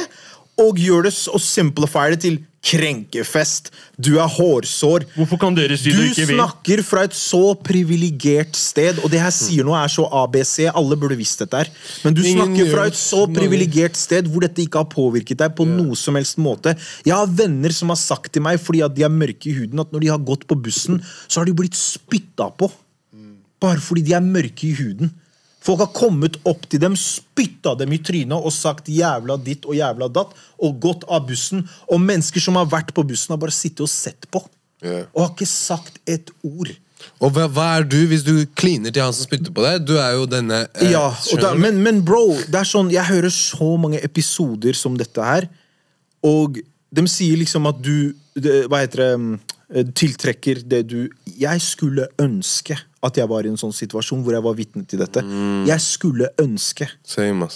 Speaker 1: og gjør det og simplifier det til krenkefest. Du er hårsår.
Speaker 3: Hvorfor kan dere si det
Speaker 1: Du
Speaker 3: ikke vi?
Speaker 1: snakker fra et så privilegert sted, og det her sier noe er så ABC. Alle burde visst dette her. Men du
Speaker 2: Ingen
Speaker 1: snakker fra et så privilegert sted hvor dette ikke har påvirket deg på noe som helst måte. Jeg har venner som har sagt til meg, fordi at de er mørke i huden, at når de har gått på bussen, så har de blitt spytta på. Bare fordi de er mørke i huden. Folk har kommet opp til dem, spytta dem i trynet og sagt 'jævla ditt' og 'jævla datt' og gått av bussen. Og mennesker som har vært på bussen, har bare sittet og sett på.
Speaker 2: Yeah.
Speaker 1: Og har ikke sagt et ord.
Speaker 2: Og hva, hva er du hvis du kliner til han som spytter på deg? Du er jo denne eh,
Speaker 1: Ja, da, men, men bro, det er sånn, jeg hører så mange episoder som dette her, og de sier liksom at du det, Hva heter det mm, Tiltrekker det du Jeg skulle ønske at jeg var i en sånn situasjon hvor jeg var vitne til dette. Jeg skulle ønske.
Speaker 2: Same.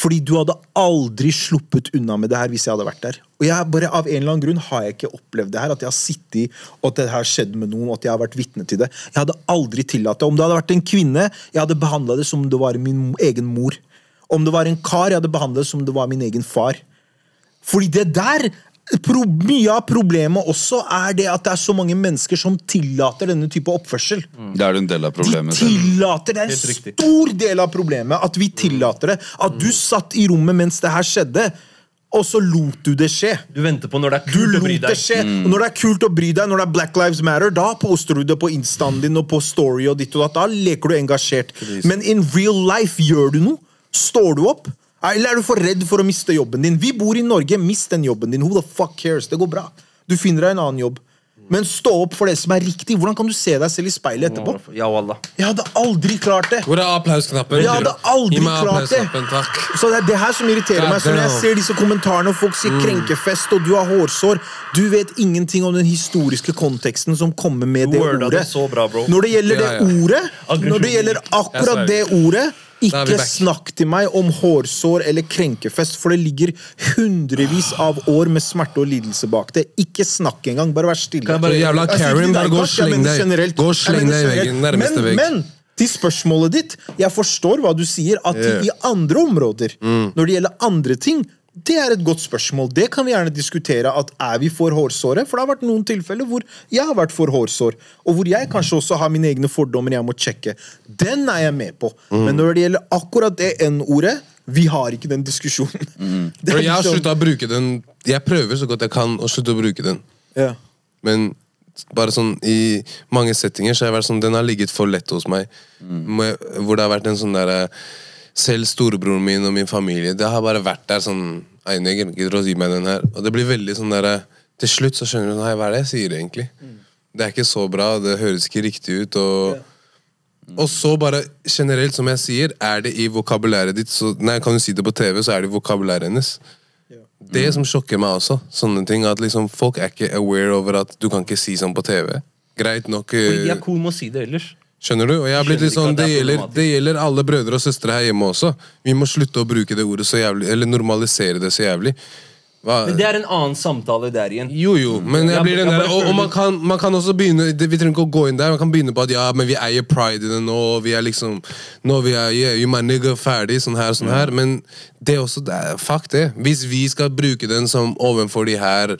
Speaker 1: Fordi du hadde aldri sluppet unna med det her hvis jeg hadde vært der. Og jeg bare Av en eller annen grunn har jeg ikke opplevd det her. At jeg har sittet og at det her skjedde med noen, at jeg har vært vitne til det. Jeg hadde aldri tillatt det. Om det hadde vært en kvinne, jeg hadde behandla det som om det var min egen mor. Om det var en kar, jeg hadde behandla det som om det var min egen far. Fordi det der pro, Mye av problemet også er det at det er så mange mennesker som tillater denne type oppførsel.
Speaker 4: Det er en del av problemet. De
Speaker 1: tillater Det er en stor del av problemet at vi tillater det. At du satt i rommet mens det her skjedde, og så lot du det skje.
Speaker 3: Du venter på når det er kult å bry
Speaker 1: det
Speaker 3: deg.
Speaker 1: skje. Og når det er kult å bry deg, når det er Black Lives Matter, da poster du det på instaen din og på Story og ditt og datt. Da leker du engasjert. Men in real life, gjør du noe? Står du opp? Eller er du for redd for å miste jobben din? Vi bor i Norge, mist den jobben din. Who the fuck cares? Det går bra. Du finner deg en annen jobb. Men stå opp for det som er riktig. Hvordan kan du se deg selv i speilet etterpå?
Speaker 3: Ja, wallah.
Speaker 1: Jeg hadde aldri klart det.
Speaker 2: Hvor er applausknappen?
Speaker 1: Jeg hadde aldri
Speaker 2: Gi meg
Speaker 1: klart det.
Speaker 2: applausknappen, takk.
Speaker 1: Så det er det her som irriterer meg. Så når jeg ser disse kommentarene og folk sier krenkefest og du har hårsår Du vet ingenting om den historiske konteksten som kommer med det
Speaker 3: worda
Speaker 1: ordet.
Speaker 3: det så bra, bro.
Speaker 1: Når det gjelder det
Speaker 2: Ja, ja.
Speaker 1: ordet, når det gjelder akkurat det ordet ikke snakk til meg om hårsår eller krenkefest, for det ligger hundrevis av år med smerte og lidelse bak det. Ikke snakk engang, bare vær stille.
Speaker 2: Kan jeg bare- jævla Karen, bare gå og sleng deg- gå og sleng deg i veggen, nærmeste
Speaker 1: men,
Speaker 2: vegg.
Speaker 1: Men til spørsmålet ditt, jeg forstår hva du sier, at i andre områder, når det gjelder andre ting, det er et godt spørsmål. Det kan vi gjerne diskutere. at Er vi for hårsåre? For det har vært noen tilfeller hvor jeg har vært for hårsår. Og hvor jeg kanskje også har mine egne fordommer jeg må sjekke. Den er jeg med på. Men når det gjelder akkurat det N-ordet, vi har ikke den diskusjonen. <laughs> Det er
Speaker 2: jeg har
Speaker 1: liksom-
Speaker 2: slutta å bruke den Jeg prøver så godt jeg kan å slutte å bruke den.
Speaker 1: ja.
Speaker 2: Men bare sånn i mange settinger så har jeg vært sånn Den har ligget for lett hos meg. Mm. Hvor det har vært en sånn derre Selv storebroren min og min familie Det har bare vært der sånn Eineger, gidder å gi meg den her? Og det blir veldig sånn der, Til slutt så skjønner du Nei, hva er det jeg sier egentlig? Det er ikke så bra, det høres ikke riktig ut. Og, og så bare generelt, som jeg sier, er det i vokabulæret ditt så, Nei, kan du si det på TV, så er det i vokabulæret hennes. Det som sjokker meg også, sånne ting, at liksom folk er ikke aware over at du kan ikke si sånn på TV. Greit nok uh...
Speaker 3: Fordi de er cool med å si det ellers.
Speaker 2: Skjønner du? Og jeg har blitt litt sånn, det
Speaker 3: er
Speaker 2: gjelder, det gjelder alle brødre og søstre her hjemme også. Vi må slutte å bruke det ordet så jævlig, eller normalisere det så jævlig. Hva?
Speaker 3: Men det er en annen samtale der igjen.
Speaker 2: Jo, jo, men jeg blir den der Og, og man, kan, man kan også begynne Vi trenger ikke å gå inn der. Man kan begynne på at ja, men vi eier pride i det nå. Vi er liksom Nå vi er yeah, you my nigga, ferdig, sånn her, sånn her. Men det er også det er, Fuck det. Hvis vi skal bruke den som overfor de her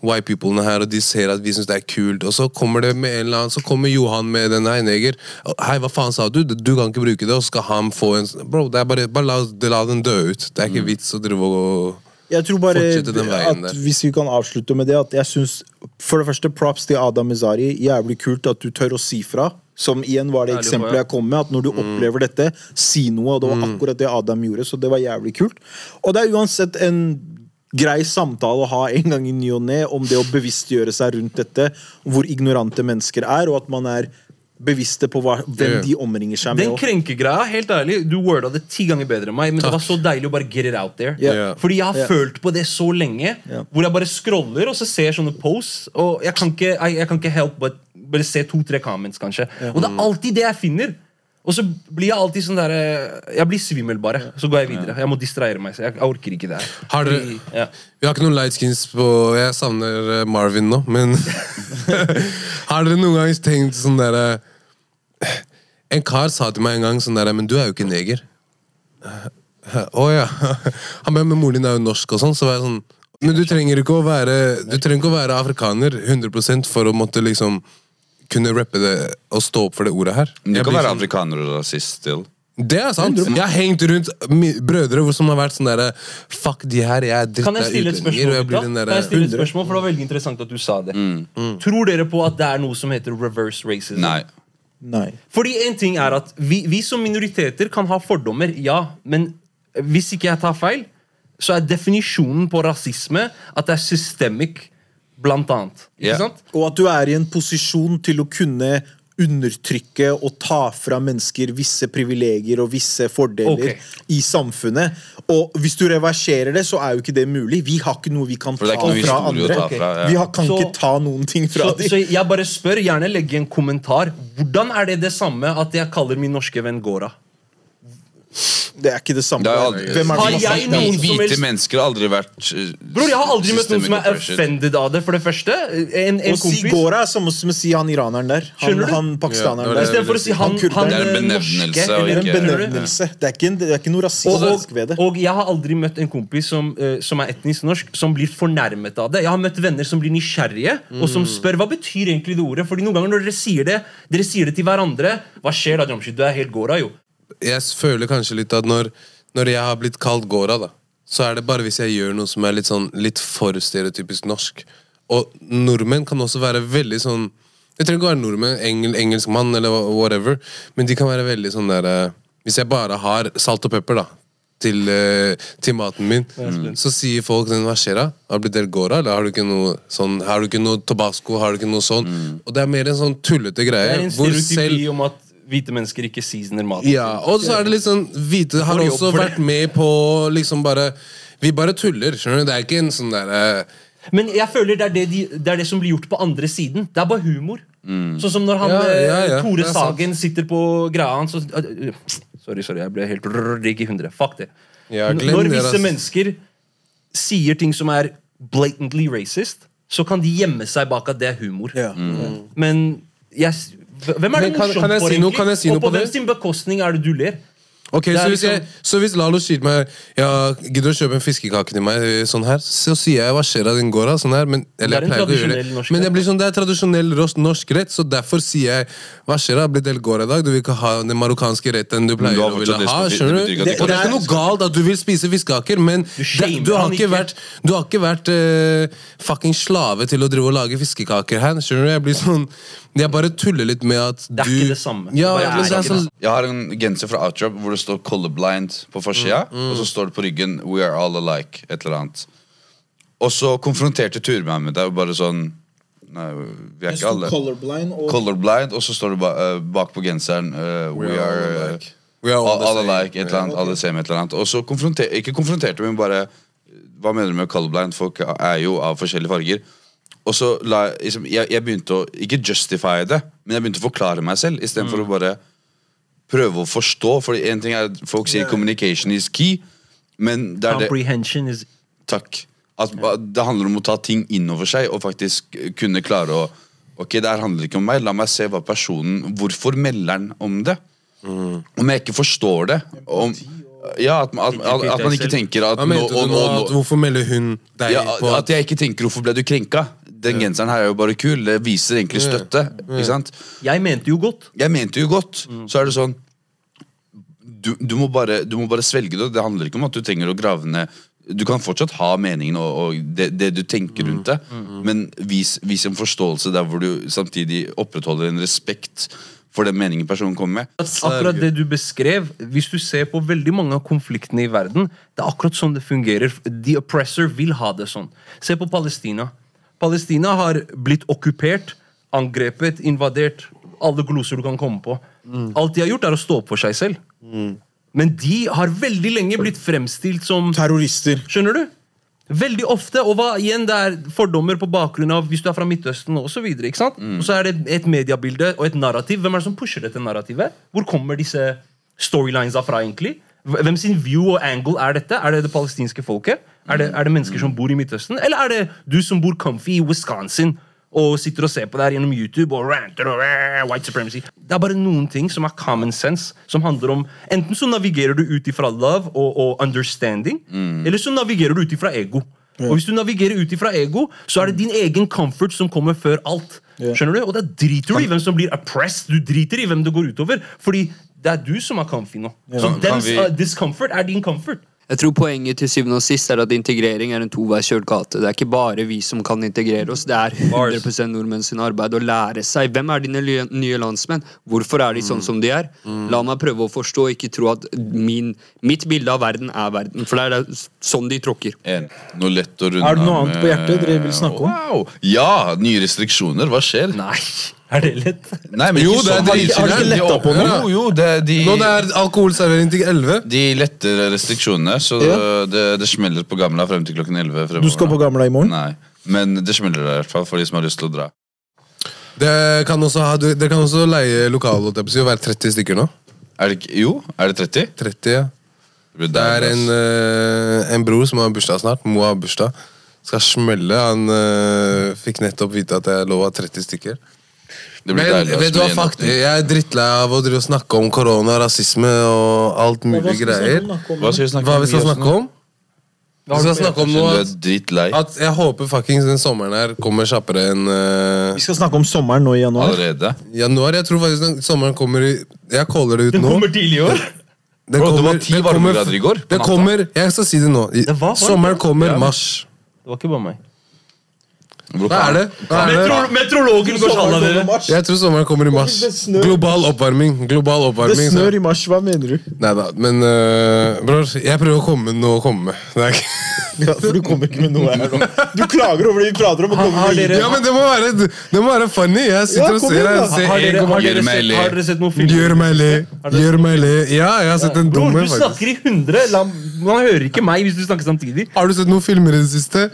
Speaker 2: white peoplene her, og de ser at vi syns det er kult, og så kommer det med en eller annen Så kommer Johan med den her neger. Hei, hva faen sa du? Du kan ikke bruke det, og så skal han få en Bro, det er bare, bare la, la den dø ut. Det er ikke vits å drive og
Speaker 1: Jeg tror bare at. Hvis vi kan avslutte med det at jeg synes, For det første, props til Adam Mizari. Jævlig kult at du tør å si fra. Som igjen var det eksempelet jeg kom med. At når du opplever dette, si noe. Og det var akkurat det Adam gjorde, så det var jævlig kult. Og det er uansett en grei samtale å ha en gang i ny og ne om det å bevisstgjøre seg rundt dette, hvor ignorante mennesker er, og at man er bevisste på hva, hvem de omringer seg med.
Speaker 3: Den krenkegreia, helt ærlig, du worda det ti ganger bedre enn meg, men det var så deilig å bare get it out there.
Speaker 1: Ja.
Speaker 3: Fordi jeg har
Speaker 1: yeah.
Speaker 3: følt på det så lenge,
Speaker 1: yeah.
Speaker 3: hvor jeg bare scroller og så ser jeg sånne posts, og jeg kan ikke, jeg, jeg kan ikke help but bare se to-tre comments, kanskje. Og det er alltid det jeg finner. Og så blir jeg alltid sånn der eh, Jeg blir svimmel, bare. Så går jeg videre. Jeg må distrahere meg. Så jeg, jeg orker ikke det her.
Speaker 2: Har dere
Speaker 3: ja.
Speaker 2: Vi har ikke noen lightskins på Jeg savner eh, Marvin nå, men <laughs> Har dere noen gang tenkt sånn derre En kar sa til meg en gang sånn der Men du er jo ikke neger. Å ja. Han bare Men moren din er jo norsk og sånn, så var jeg sånn Men du trenger ikke å være Du trenger ikke å være afrikaner 100 for å måtte liksom kunne rappe det og stå opp for det ordet her.
Speaker 4: Du kan være
Speaker 2: sånn-
Speaker 4: afrikaner og rasist still.
Speaker 2: Det er sant. Jeg har hengt rundt brødre som har vært sånn derre Fuck de her, jeg er dritt
Speaker 3: Kan jeg stille et spørsmål?
Speaker 2: Jeg blir
Speaker 3: gutta?
Speaker 2: den
Speaker 3: Kan jeg stille et spørsmål, for Det var veldig interessant at du sa det. Tror dere på at det er noe som heter reverse racism?
Speaker 4: Nei.
Speaker 1: Nei.
Speaker 3: Fordi en ting er at vi, vi som minoriteter kan ha fordommer, ja. Men hvis ikke jeg tar feil, så er definisjonen på rasisme at det er systemic, blant annet. Ikke
Speaker 4: yeah.
Speaker 3: sant?
Speaker 1: Og at du er i en posisjon til å kunne undertrykke og ta fra mennesker visse privilegier og visse fordeler
Speaker 3: okay.
Speaker 1: i samfunnet. Og hvis du reverserer det, så er jo ikke det mulig. Vi har ikke noe vi kan ta fra andre.
Speaker 4: ta fra. Ja.
Speaker 1: Vi har, kan
Speaker 3: Så-
Speaker 1: ikke ta noen ting fra
Speaker 3: Så,
Speaker 1: dem.
Speaker 3: så jeg bare spør, gjerne legge en kommentar. Hvordan er det det samme at jeg kaller min norske venn Gora?
Speaker 1: Det er ikke det samme.
Speaker 4: Det har aldri,
Speaker 1: Hvem er det
Speaker 3: Har jeg noen som
Speaker 4: Hvite
Speaker 3: helst-
Speaker 4: mennesker har aldri vært uh,
Speaker 3: Bror, Jeg har aldri møtt noen som er offended av det, for det første. En, en
Speaker 1: Å si
Speaker 3: kompis
Speaker 1: Gora er samme som å si han iraneren der. Han, han pakistaneren
Speaker 2: Ja,
Speaker 1: der.
Speaker 3: Istedenfor å si han,
Speaker 1: Han
Speaker 3: han
Speaker 4: Det er en
Speaker 3: eh,
Speaker 4: benevnelse,
Speaker 3: norske,
Speaker 1: Det er
Speaker 3: eller-
Speaker 1: en benevnelse. Det er ikke, det er ikke noe
Speaker 3: Og,
Speaker 1: rasistisk ved det.
Speaker 3: og jeg har aldri møtt en kompis som, uh, som er etnisk norsk, som blir fornærmet av det. Jeg har møtt venner som blir nysgjerrige, og som spør hva betyr egentlig det ordet. Fordi noen ganger når dere sier det, dere sier det til hverandre. Hva skjer da, Jamshid? Du er helt Gora, jo.
Speaker 2: Jeg føler kanskje litt at når, når jeg har blitt kalt Gora, da, så er det bare hvis jeg gjør noe som er litt sånn litt for stereotypisk norsk. Og nordmenn kan også være veldig sånn Det trenger ikke være nordmenn, engel, engelskmann eller whatever, men de kan være veldig sånn der eh, Hvis jeg bare har salt og pepper, da. Til, eh, til maten min, så sier folk den, hva skjer da? Har du blitt del Gora, eller har du ikke noe sånn Har du ikke noe tobasco? Har du ikke noe sånn? Og det er mer en sånn tullete greie.
Speaker 3: Det er en stereotypi
Speaker 2: selv-
Speaker 3: om at hvite mennesker ikke seasoner maten.
Speaker 2: ja, og så er det litt sånn Hvite har også vært med på liksom bare Vi bare tuller, skjønner du? Det er ikke en sånn derre
Speaker 3: Men jeg føler det er det, de, det er det som blir gjort på andre siden. Det er bare humor. Sånn som når han,
Speaker 2: Ja,
Speaker 3: eh,
Speaker 2: ja, ja,
Speaker 3: Tore. Sagen sitter på greia hans og øh, Sorry, sorry, jeg ble helt rigg i hundre. Fuck det.
Speaker 2: Ja,
Speaker 3: Når visse mennesker sier ting som er blatantly racist, så kan de gjemme seg bak at det er humor.
Speaker 1: Ja.
Speaker 3: Men jeg, hvem er det
Speaker 2: kan-
Speaker 3: morsomt
Speaker 2: kan jeg
Speaker 3: for,
Speaker 2: si noe?
Speaker 3: egentlig?
Speaker 2: Kan jeg si
Speaker 3: og
Speaker 2: noe
Speaker 3: på
Speaker 2: på
Speaker 3: hvem sin bekostning er det du ler?
Speaker 2: Ok, så hvis, jeg,
Speaker 3: liksom-
Speaker 2: så hvis Lalo sier til meg Ja, gidder å kjøpe en fiskekake til meg eh, sånn her, så sier jeg hva skjer av den gårda? Sånn her, men, eller,
Speaker 3: Det er en
Speaker 2: jeg pleier ikke å gjøre det. Men jeg blir sånn, det er tradisjonell norsk rett, så derfor sier jeg hva skjer da? Blir del gårda i dag? Du vil ikke ha den marokkanske retten du pleier
Speaker 4: du
Speaker 2: å ville ha? Skjønner
Speaker 4: det
Speaker 2: du? Det, og det er
Speaker 4: ikke
Speaker 2: ikke noe galt at du vil spise fiskekaker, men
Speaker 3: Du
Speaker 2: det, du, har ikke
Speaker 3: ikke.
Speaker 2: vært, du har ikke vært uh, fucking slave til å drive og lage fiskekaker her. Skjønner du? Jeg blir sånn Jeg bare tuller litt med at du
Speaker 3: Det er ikke det samme.
Speaker 2: Ja,
Speaker 3: Det er
Speaker 2: det er sånn
Speaker 4: Jeg har en genser fra Outrap hvor det står 'colorblind' på forsida. Og så står det på ryggen 'We are all alike'. Et eller annet. Og så konfronterte Ture meg med det. Og bare sånn Nei, vi er ikke alle.
Speaker 1: Colorblind og
Speaker 4: Colorblind, og så står det ba, uh, bak på genseren uh, We,
Speaker 2: are all
Speaker 4: are,
Speaker 2: alike. We are all
Speaker 4: all,
Speaker 2: the
Speaker 4: all
Speaker 2: same.
Speaker 4: alike. Et eller annet, alle same, et eller annet. Og så konfronter, ikke konfronterte vi, men bare Hva mener du med colorblind? Folk er jo av forskjellige farger. Og så la jeg liksom, jeg, jeg begynte å Ikke justify det, men jeg begynte å forklare meg selv istedenfor
Speaker 2: Mm.
Speaker 4: å bare prøve å forstå. For en ting er at folk sier 'communication is key', men det er det
Speaker 3: Comprehension is
Speaker 4: Takk. At det handler om å ta ting innover seg og faktisk kunne klare å Ok, det her handler ikke om meg, la meg se hva personen Hvorfor melder han om det?
Speaker 2: Mm.
Speaker 4: Om jeg ikke forstår det om, Ja, at, at, at, at man ikke tenker at nå,
Speaker 2: nå?
Speaker 4: og-
Speaker 2: hvorfor melder hun deg
Speaker 4: ja,
Speaker 2: på
Speaker 4: At jeg ikke tenker 'hvorfor ble du krenka'? Den genseren her er jo bare kul. Det viser egentlig støtte. Ikke sant?
Speaker 3: Jeg mente jo godt.
Speaker 4: Jeg mente jo godt. Så er det sånn du, du, må bare, du må bare svelge det. Det handler ikke om at du trenger å grave ned Du kan fortsatt ha meningen og, og det, det du tenker rundt det, men vis, vis en forståelse der hvor du samtidig opprettholder en respekt for den meningen personen kommer med.
Speaker 3: Akkurat det du beskrev, hvis du ser på veldig mange av konfliktene i verden, det er akkurat sånn det fungerer. The oppressor vil ha det sånn. Se på Palestina. Palestina har blitt okkupert, angrepet, invadert. Alle gloser du kan komme på. Alt de har gjort, er å stå opp for seg selv. Men de har veldig lenge blitt fremstilt som
Speaker 1: Terrorister.
Speaker 3: Skjønner du? Veldig ofte, og hva, igjen det er fordommer på bakgrunn av hvis du er fra Midtøsten og så videre, ikke sant? Og så er det et mediebilde og et narrativ. Hvem er det som pusher dette narrativet? Hvor kommer disse storylinesa fra, egentlig? Hvem sin view og angle er dette? Er det det palestinske folket? Er det, er det mennesker som bor i Midtøsten? Eller er det du som bor comfy i Wisconsin og sitter og ser på det her gjennom YouTube og ranter og ranter white supremacy? Det er bare noen ting som er common sense, som handler om Enten så navigerer du ut ifra love og, og understanding, eller så navigerer du ut ifra ego. Og hvis du navigerer ut ifra ego, så er det din egen comfort som kommer før alt.
Speaker 1: Yeah.
Speaker 3: Skjønner du? Og da driter du i hvem som blir oppressed, du driter i hvem det går utover. Fordi det er du som er comfy nå. Så
Speaker 4: Kan- kan
Speaker 3: dems
Speaker 4: vi-
Speaker 3: uh, discomfort er din comfort.
Speaker 8: Jeg tror poenget til syvende og sist er at integrering er en toveiskjørt gate. Det er ikke bare vi som kan integrere oss, det er 100 nordmenn sin arbeid å lære seg. Hvem er dine nye landsmenn? Hvorfor er de sånn som de er? La meg prøve å forstå, ikke tro at min, mitt bilde av verden er verden. For det er det- sånn de tråkker.
Speaker 4: Noe lett å runde
Speaker 1: Er det noe annet på hjertet dere vil snakke om?
Speaker 4: Wow. Ja! Nye restriksjoner. Hva skjer?
Speaker 3: Nei, er det lett?
Speaker 4: Nei, men
Speaker 2: Jo, det er noe?
Speaker 4: Jo, jo, det de,
Speaker 2: Nå det er alkoholservering til 11.
Speaker 4: de letter restriksjonene, så
Speaker 1: Ja.
Speaker 4: det, det smeller på Gamla frem til klokken 11 fremover.
Speaker 1: Du skal på. Gamla i morgen?
Speaker 4: Nei, men det smeller der i hvert fall for de som har lyst til å dra.
Speaker 2: Det kan også dere kan også leie lokal og være 30 stykker nå.
Speaker 4: Er det Jo, er det 30?
Speaker 2: 30, ja.
Speaker 4: Det,
Speaker 2: Det er en, eh, en bror som har bursdag snart. Mo har bursdag. Skal smelle. Han uh, fikk nettopp vite at jeg lova 30 stykker.
Speaker 4: Det blir
Speaker 2: Men vet du hva,
Speaker 4: faktisk,
Speaker 2: jeg er drittlei av å drive og snakke om korona, rasisme og alt mulig greier.
Speaker 4: Hva skal vi snakke
Speaker 2: Hva vi skal snakke om? Vi skal snakke om noe at, at jeg håper fuckings den sommeren her kommer kjappere enn uh,
Speaker 1: Vi skal snakke om sommeren nå i januar.
Speaker 4: allerede.
Speaker 2: januar. Jeg tror faktisk den sommeren kommer i Jeg caller det ut nå.
Speaker 3: Den kommer tidlig i år. <laughs>
Speaker 2: Den
Speaker 4: Bro, det
Speaker 2: kommer-
Speaker 4: var ti varmegrader i går,
Speaker 2: Det kommer Jeg skal si det nå.
Speaker 3: Det var
Speaker 2: Sommeren kommer
Speaker 4: Ja.
Speaker 2: mars.
Speaker 3: Det var ikke bare meg.
Speaker 2: Hva er det? Hva er det?
Speaker 3: Metro, meteorologen går sjalla dere.
Speaker 2: Jeg tror sommeren kommer i mars.
Speaker 1: Det snør.
Speaker 2: Global oppvarming. Global
Speaker 1: Det
Speaker 2: oppvarming. Det
Speaker 1: snør i mars, hva mener du?
Speaker 2: Nei da, men uh, bror, jeg prøver å komme med noe å komme med. Det er ikke... <laughs>
Speaker 1: Ja, for du kommer ikke med noe her nå. Du klager over det vi prater om. og kommer
Speaker 3: Har
Speaker 1: med
Speaker 3: dere-
Speaker 2: Ja, men det må være, det må være funny. Jeg
Speaker 1: Ja,
Speaker 2: sitter og
Speaker 1: kom
Speaker 2: ser
Speaker 1: igjen,
Speaker 2: her.
Speaker 1: da.
Speaker 3: Har dere, har,
Speaker 2: 1,1.
Speaker 3: dere
Speaker 4: Gjør meg
Speaker 3: sett, har dere sett noen filmer?
Speaker 2: Gjør meg le. Gjør meg le. Ja, jeg har sett en
Speaker 3: Bror,
Speaker 2: dum
Speaker 3: du
Speaker 2: en, faktisk.
Speaker 3: snakker i hundre. La, man hører ikke meg hvis du snakker samtidig.
Speaker 2: Har du sett noen filmer i det siste?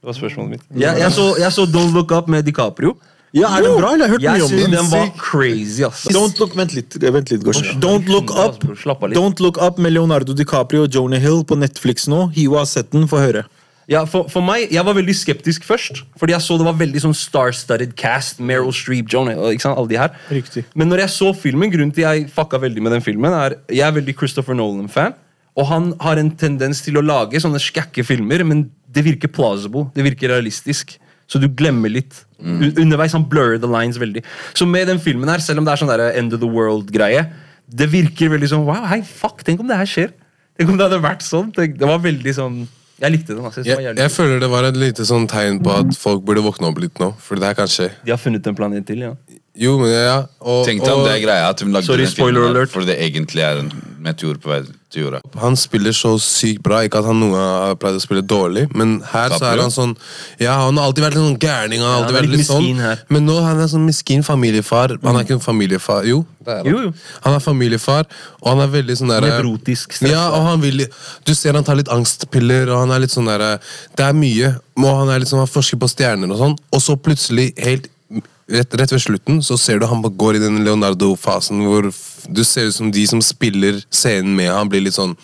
Speaker 3: Det var spørsmålet mitt. Jeg, jeg, så, jeg så Don't Look Up med DiCaprio.
Speaker 1: Ja, Er den bra, eller? Jeg har hørt
Speaker 3: Jeg
Speaker 1: mye om den.
Speaker 3: den var crazy, ass.
Speaker 1: Don't look, Vent litt. vent litt, Gosh. Don't Look Up. Don't Look Up med Leonardo DiCaprio og Jonah Hill på Netflix nå. Hiwa har sett den, få høre.
Speaker 3: Ja, for, for meg, Jeg var veldig skeptisk først, fordi jeg så det var veldig sånn star-studded cast. Meryl Streep, Joni, ikke sant, alle de her.
Speaker 1: Riktig.
Speaker 3: Men når jeg så filmen, grunnen til jeg fucka veldig med den filmen, er jeg er veldig Christopher Nolan-fan. Og han har en tendens til å lage sånne skække filmer, men det virker plausible. Det virker realistisk. Så du glemmer litt. Mm. Underveis han blurrer the lines veldig. Så med den filmen her, selv om det er sånn der end of the world-greie, det virker veldig sånn Wow, hei, fuck, tenk om det her skjer. Tenk om det hadde vært sånn. Det var veldig sånn Jeg likte den. altså. Jeg,
Speaker 2: jeg føler det var et lite sånn tegn på at folk burde våkne opp litt nå. For det her kan skje.
Speaker 3: De har funnet en planet til, ja.
Speaker 2: Jo, men ja. Og,
Speaker 4: Tenk deg om
Speaker 2: og
Speaker 4: det er greia at hun lagde
Speaker 3: Sorry,
Speaker 4: den
Speaker 3: spoiler
Speaker 4: filmen her,
Speaker 3: alert.
Speaker 4: fordi det egentlig er en meteor på vei til jorda.
Speaker 2: han spiller så sykt bra. Ikke at han noen gang har pleid å spille dårlig, men her så er
Speaker 4: Caprio?
Speaker 2: han sånn Ja, han har alltid vært en sånn gærning. Han har
Speaker 3: Ja,
Speaker 2: alltid
Speaker 3: han er
Speaker 2: vært
Speaker 3: litt
Speaker 2: litt sånn
Speaker 3: her.
Speaker 2: Men nå han er sånn miskin familiefar. Han er ikke en familiefar Jo, det er han.
Speaker 3: Jo, jo.
Speaker 2: Han er familiefar, og han er veldig sånn der
Speaker 3: Nevrotisk.
Speaker 2: Ja, og han vil Du ser han tar litt angstpiller, og han er litt sånn derre Det er mye. Og han er litt sånn, han forsker på stjerner og sånn, og så plutselig, helt rett, rett ved slutten, så ser du han går i den Leonardo-fasen hvor du ser ut som de som spiller scenen med han, blir litt sånn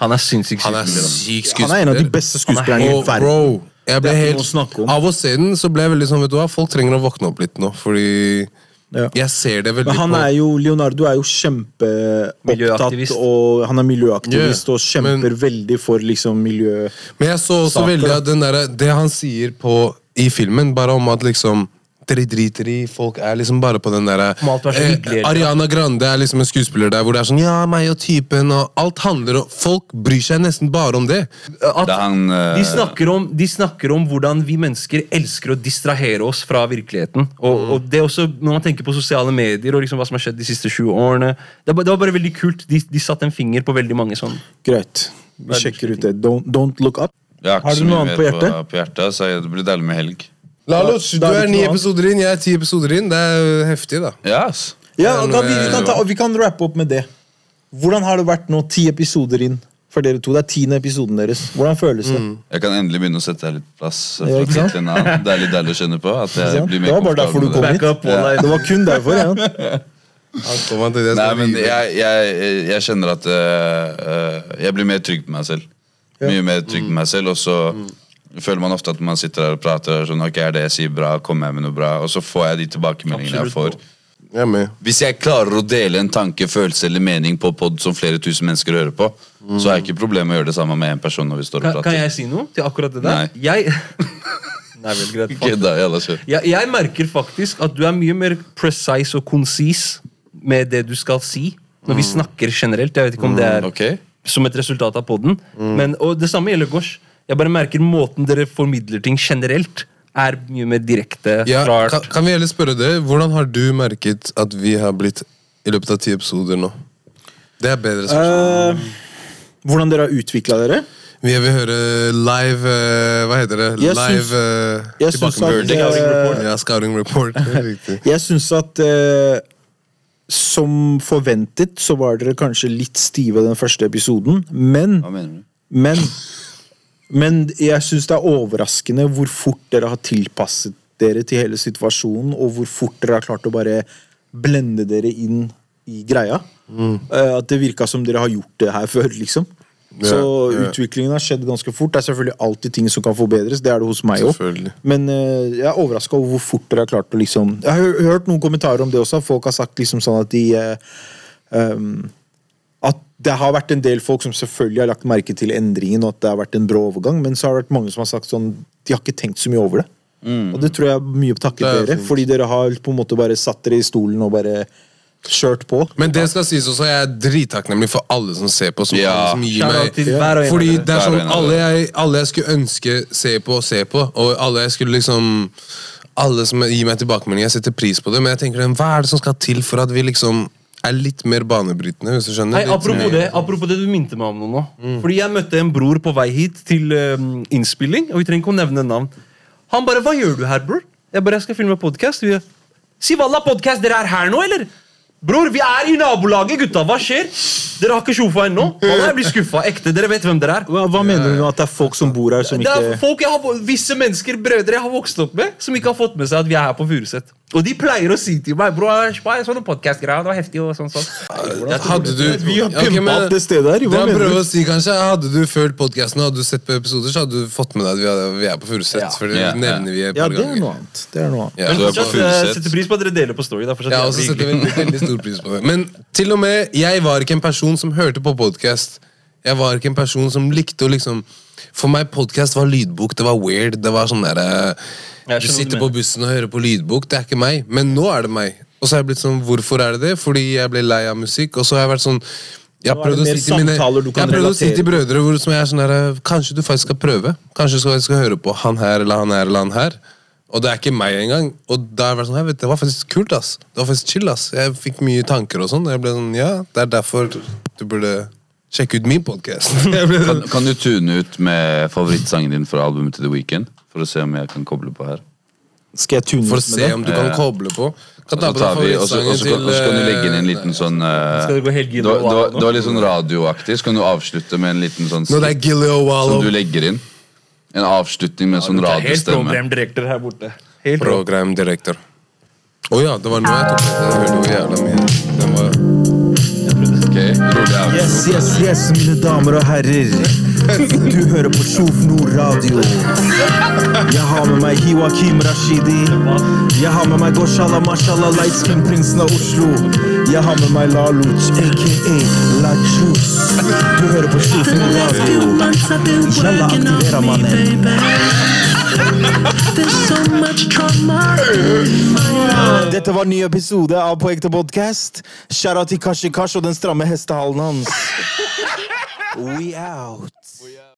Speaker 3: Han er sinnssykt
Speaker 2: Han er
Speaker 3: skuespiller.
Speaker 1: Han er en av de beste skuespillerne i verden.
Speaker 2: jeg ble helt. Av å se den, så ble jeg veldig sånn, vet du hva, folk trenger å våkne opp litt nå, fordi
Speaker 1: Ja.
Speaker 2: jeg ser det veldig på
Speaker 1: er jo, Leonardo er jo kjempeopptatt, og han er miljøaktivist
Speaker 2: yeah.
Speaker 1: og kjemper
Speaker 2: men-
Speaker 1: veldig for liksom miljø...
Speaker 2: Men jeg så også
Speaker 1: Saker,
Speaker 2: veldig at den der, det han sier på, i filmen, bare om at liksom dere driter i. Folk er liksom bare på den derre eh. Ariana Grande er liksom en skuespiller der hvor det er sånn Ja, meg og typen, og alt handler om Folk bryr seg nesten bare om det.
Speaker 3: At
Speaker 4: Det han uh...
Speaker 3: de, snakker om, de snakker om hvordan vi mennesker elsker å distrahere oss fra virkeligheten. Og, og det er også, Når man tenker på sosiale medier og liksom hva som har skjedd de siste sju årene Det, var- det var bare veldig kult. De, de satte en finger på veldig mange sånn
Speaker 1: Greit. Vi sjekker ut det. Don't, don't look up.
Speaker 4: Har
Speaker 1: Har du noe annet på hjertet?
Speaker 4: på, på hjertet, så jeg- det blir deilig med helg.
Speaker 2: Lalos, du
Speaker 1: er
Speaker 2: ni episoder inn, jeg er ti episoder inn. Det er heftig, da.
Speaker 4: Ja, ass.
Speaker 1: Ja, da, vi, vi, kan ta, vi kan rappe opp med det. Hvordan har det vært nå, ti episoder inn for dere to? Det er tiende episoden deres. Hvordan føles det?
Speaker 4: Jeg kan endelig begynne å sette deg litt plass.
Speaker 1: Ja.
Speaker 4: Det er litt deilig å kjenne på. At jeg blir
Speaker 1: Det var bare derfor du kom hit.
Speaker 3: Up, wallah.
Speaker 1: Det var kun derfor. Ja. <laughs>
Speaker 4: Nei, men jeg, jeg, jeg kjenner at eh, jeg blir mer trygg på meg selv. Mye mer trygg på meg selv, og så føler man ofte at man sitter der og prater sånn, ok, er det jeg sier bra, kommer jeg med noe bra? Og så får jeg de tilbakemeldingene jeg får.
Speaker 2: Jeg med.
Speaker 4: Hvis jeg klarer å dele en tanke, følelse eller mening på pod som flere tusen mennesker hører på, så har jeg ikke problemer med å gjøre det samme med en person når vi står og
Speaker 3: kan, kan jeg si noe til akkurat det der?
Speaker 4: Nei.
Speaker 3: Jeg <laughs> Nei, vel, greit.
Speaker 4: Ikke da.
Speaker 3: Jeg, jeg merker faktisk at du er mye mer precise og konsis med det du skal si. Når vi snakker generelt. Jeg vet ikke om det er
Speaker 4: okay.
Speaker 3: som et resultat av poden. Men, og det samme gjelder Gosh. Jeg bare merker måten dere formidler ting generelt, er mye mer direkte.
Speaker 2: Ja,
Speaker 3: klart.
Speaker 2: kan, kan vi heller spørre det? Hvordan har du merket at vi har blitt i løpet av ti episoder nå? Det er bedre spørsmål.
Speaker 1: Uh, hvordan dere har utvikla dere?
Speaker 2: Vi vil høre live eh, Hva heter det?
Speaker 1: Jeg
Speaker 2: live
Speaker 1: syns-
Speaker 2: uh,
Speaker 1: jeg syns at,
Speaker 2: Scouting
Speaker 1: eh,
Speaker 2: report. Ja, scouting report. <laughs> Det er.
Speaker 1: Jeg syns at eh, som forventet så var dere kanskje litt stive den første episoden, men
Speaker 4: Hva mener du?
Speaker 1: Men, men jeg syns det er overraskende hvor fort dere har tilpasset dere til hele situasjonen, og hvor fort dere har klart å bare blende dere inn i greia. Mm. At det virka som dere har gjort det her før, liksom. Så
Speaker 2: Ja, ja.
Speaker 1: utviklingen har skjedd ganske fort. Det er selvfølgelig alltid ting som kan forbedres. Det er det hos meg òg. Men uh, jeg er overraska over hvor fort dere har klart å liksom Jeg har hørt noen kommentarer om det også. Folk har sagt liksom sånn at de uh, um, det har vært en del folk som selvfølgelig har lagt merke til endringen, og at det har vært en brå overgang, men så har det vært mange som har sagt sånn De har ikke tenkt så mye over det. Og det tror jeg er mye takket
Speaker 2: er
Speaker 1: dere, fordi dere har på en måte bare satt dere i stolen og bare kjørt på.
Speaker 2: Men det skal sies også, jeg er drittakknemlig for alle som ser på. Som,
Speaker 4: Ja.
Speaker 2: som gir meg
Speaker 3: og
Speaker 2: Fordi det er sånn alle jeg, alle jeg skulle ønske se på, se på. Og alle jeg skulle liksom Alle som gir meg tilbakemeldinger, jeg setter pris på det. Men jeg tenker, hva er det som skal til for at vi liksom er litt mer banebrytende? hvis du skjønner?
Speaker 3: Nei, apropos det, apropos det du minte meg om noe nå. Fordi jeg møtte en bror på vei hit til um, innspilling, og vi trenger ikke å nevne navn. Han bare 'Hva gjør du her, bror?' Jeg bare 'Jeg skal filme podkast'. Si valla, podkast, dere er her nå, eller? Bror, vi er i nabolaget, gutta. Hva skjer? Dere har ikke sjofa ennå? Jeg blir skuffa. Ekte. Dere vet hvem dere er.
Speaker 1: Hva, hva mener du? At det er folk som bor her, som
Speaker 3: Det er folk jeg har, visse mennesker, brødre jeg har vokst opp med, som ikke har fått med seg at vi er her på Furuset. Og de pleier å si til meg Bro, jeg så noen podcast-greier, det var heftig og sånn sånn.
Speaker 2: Hadde du
Speaker 1: Vi har
Speaker 2: Ja,
Speaker 1: pimpa
Speaker 2: men-
Speaker 1: opp det stedet her. Hva mener du?
Speaker 2: å si kanskje Hadde du fulgt podcasten Hadde du sett på episoder, så hadde du fått med deg at vi er, på Furuset.
Speaker 3: Ja.
Speaker 2: For det
Speaker 4: Ja, ja.
Speaker 2: nevner vi et
Speaker 1: Ja, det er noe annet. Det er noe annet.
Speaker 2: Ja.
Speaker 3: Men fortsatt, setter pris på at dere deler på story. Da, fortsatt
Speaker 2: har også setter
Speaker 3: vi
Speaker 2: en veldig stor pris på det. Men til og med jeg var ikke en person som hørte på podkast. Jeg var ikke en person som likte å liksom For meg podkast var lydbok. Det var weird. Det var sånn derre Du
Speaker 3: skjønner hva du
Speaker 2: sitter på bussen og hører på lydbok. Det er ikke meg. Men nå er det meg. Og så har jeg blitt sånn Hvorfor er det det? Fordi jeg ble lei av musikk. Og så har jeg vært sånn jeg har
Speaker 1: Nå er det
Speaker 2: prøvd å si til mine Jeg prøvd å si til brødre hvor som jeg er sånn der, Kanskje du faktisk skal prøve. Kanskje du skal, skal høre på han her eller han her eller han her. Og det er ikke meg engang. Og da har jeg vært sånn, jeg vet, Det var faktisk kult. ass Det var faktisk chill. ass Jeg fikk mye tanker og sånn. Jeg ble sånn, ja, Det er derfor du burde sjekke ut min podkast. <laughs>
Speaker 4: Kan, kan du tune ut med favorittsangen din fra albumet til The Weeknd? For å se om jeg kan koble på her.
Speaker 1: Skal jeg tune
Speaker 2: For å se om du kan koble på. Kan ta
Speaker 4: så
Speaker 2: på deg
Speaker 4: vi- og så- og så kan, og så kan du legge inn en
Speaker 2: eh,
Speaker 4: liten sånn uh,
Speaker 3: Skal det gå helt
Speaker 4: det,
Speaker 3: Gildo
Speaker 4: var, det, det litt sånn radioaktig. Så kan du avslutte med en liten sånn
Speaker 2: no, det
Speaker 4: som du legger inn. En avslutning med en sånn
Speaker 3: Det er helt programdirektør her borte. Helt.
Speaker 2: Programdirektør. Å ja, det var nå jeg tok det. Det var jævla mye. Den var
Speaker 4: Ok, rolig av.
Speaker 1: Yes, yes, yes, mine damer og herrer. Du hører på Sjof Nord Radio. Jeg har med meg Hiwakim Rashidi. Jeg har med meg Goshala Mashala lightskin-prinsen av Oslo. Jeg har med meg Laluch, aka La Juice. Du hører på Sjof Nord Radio. Inshallah, aktiverer mannen.
Speaker 10: There's so much trauma
Speaker 1: Dette var en ny episode av På ekte podkast. Shara til Kashi Kash og den stramme hestehalen hans. We out.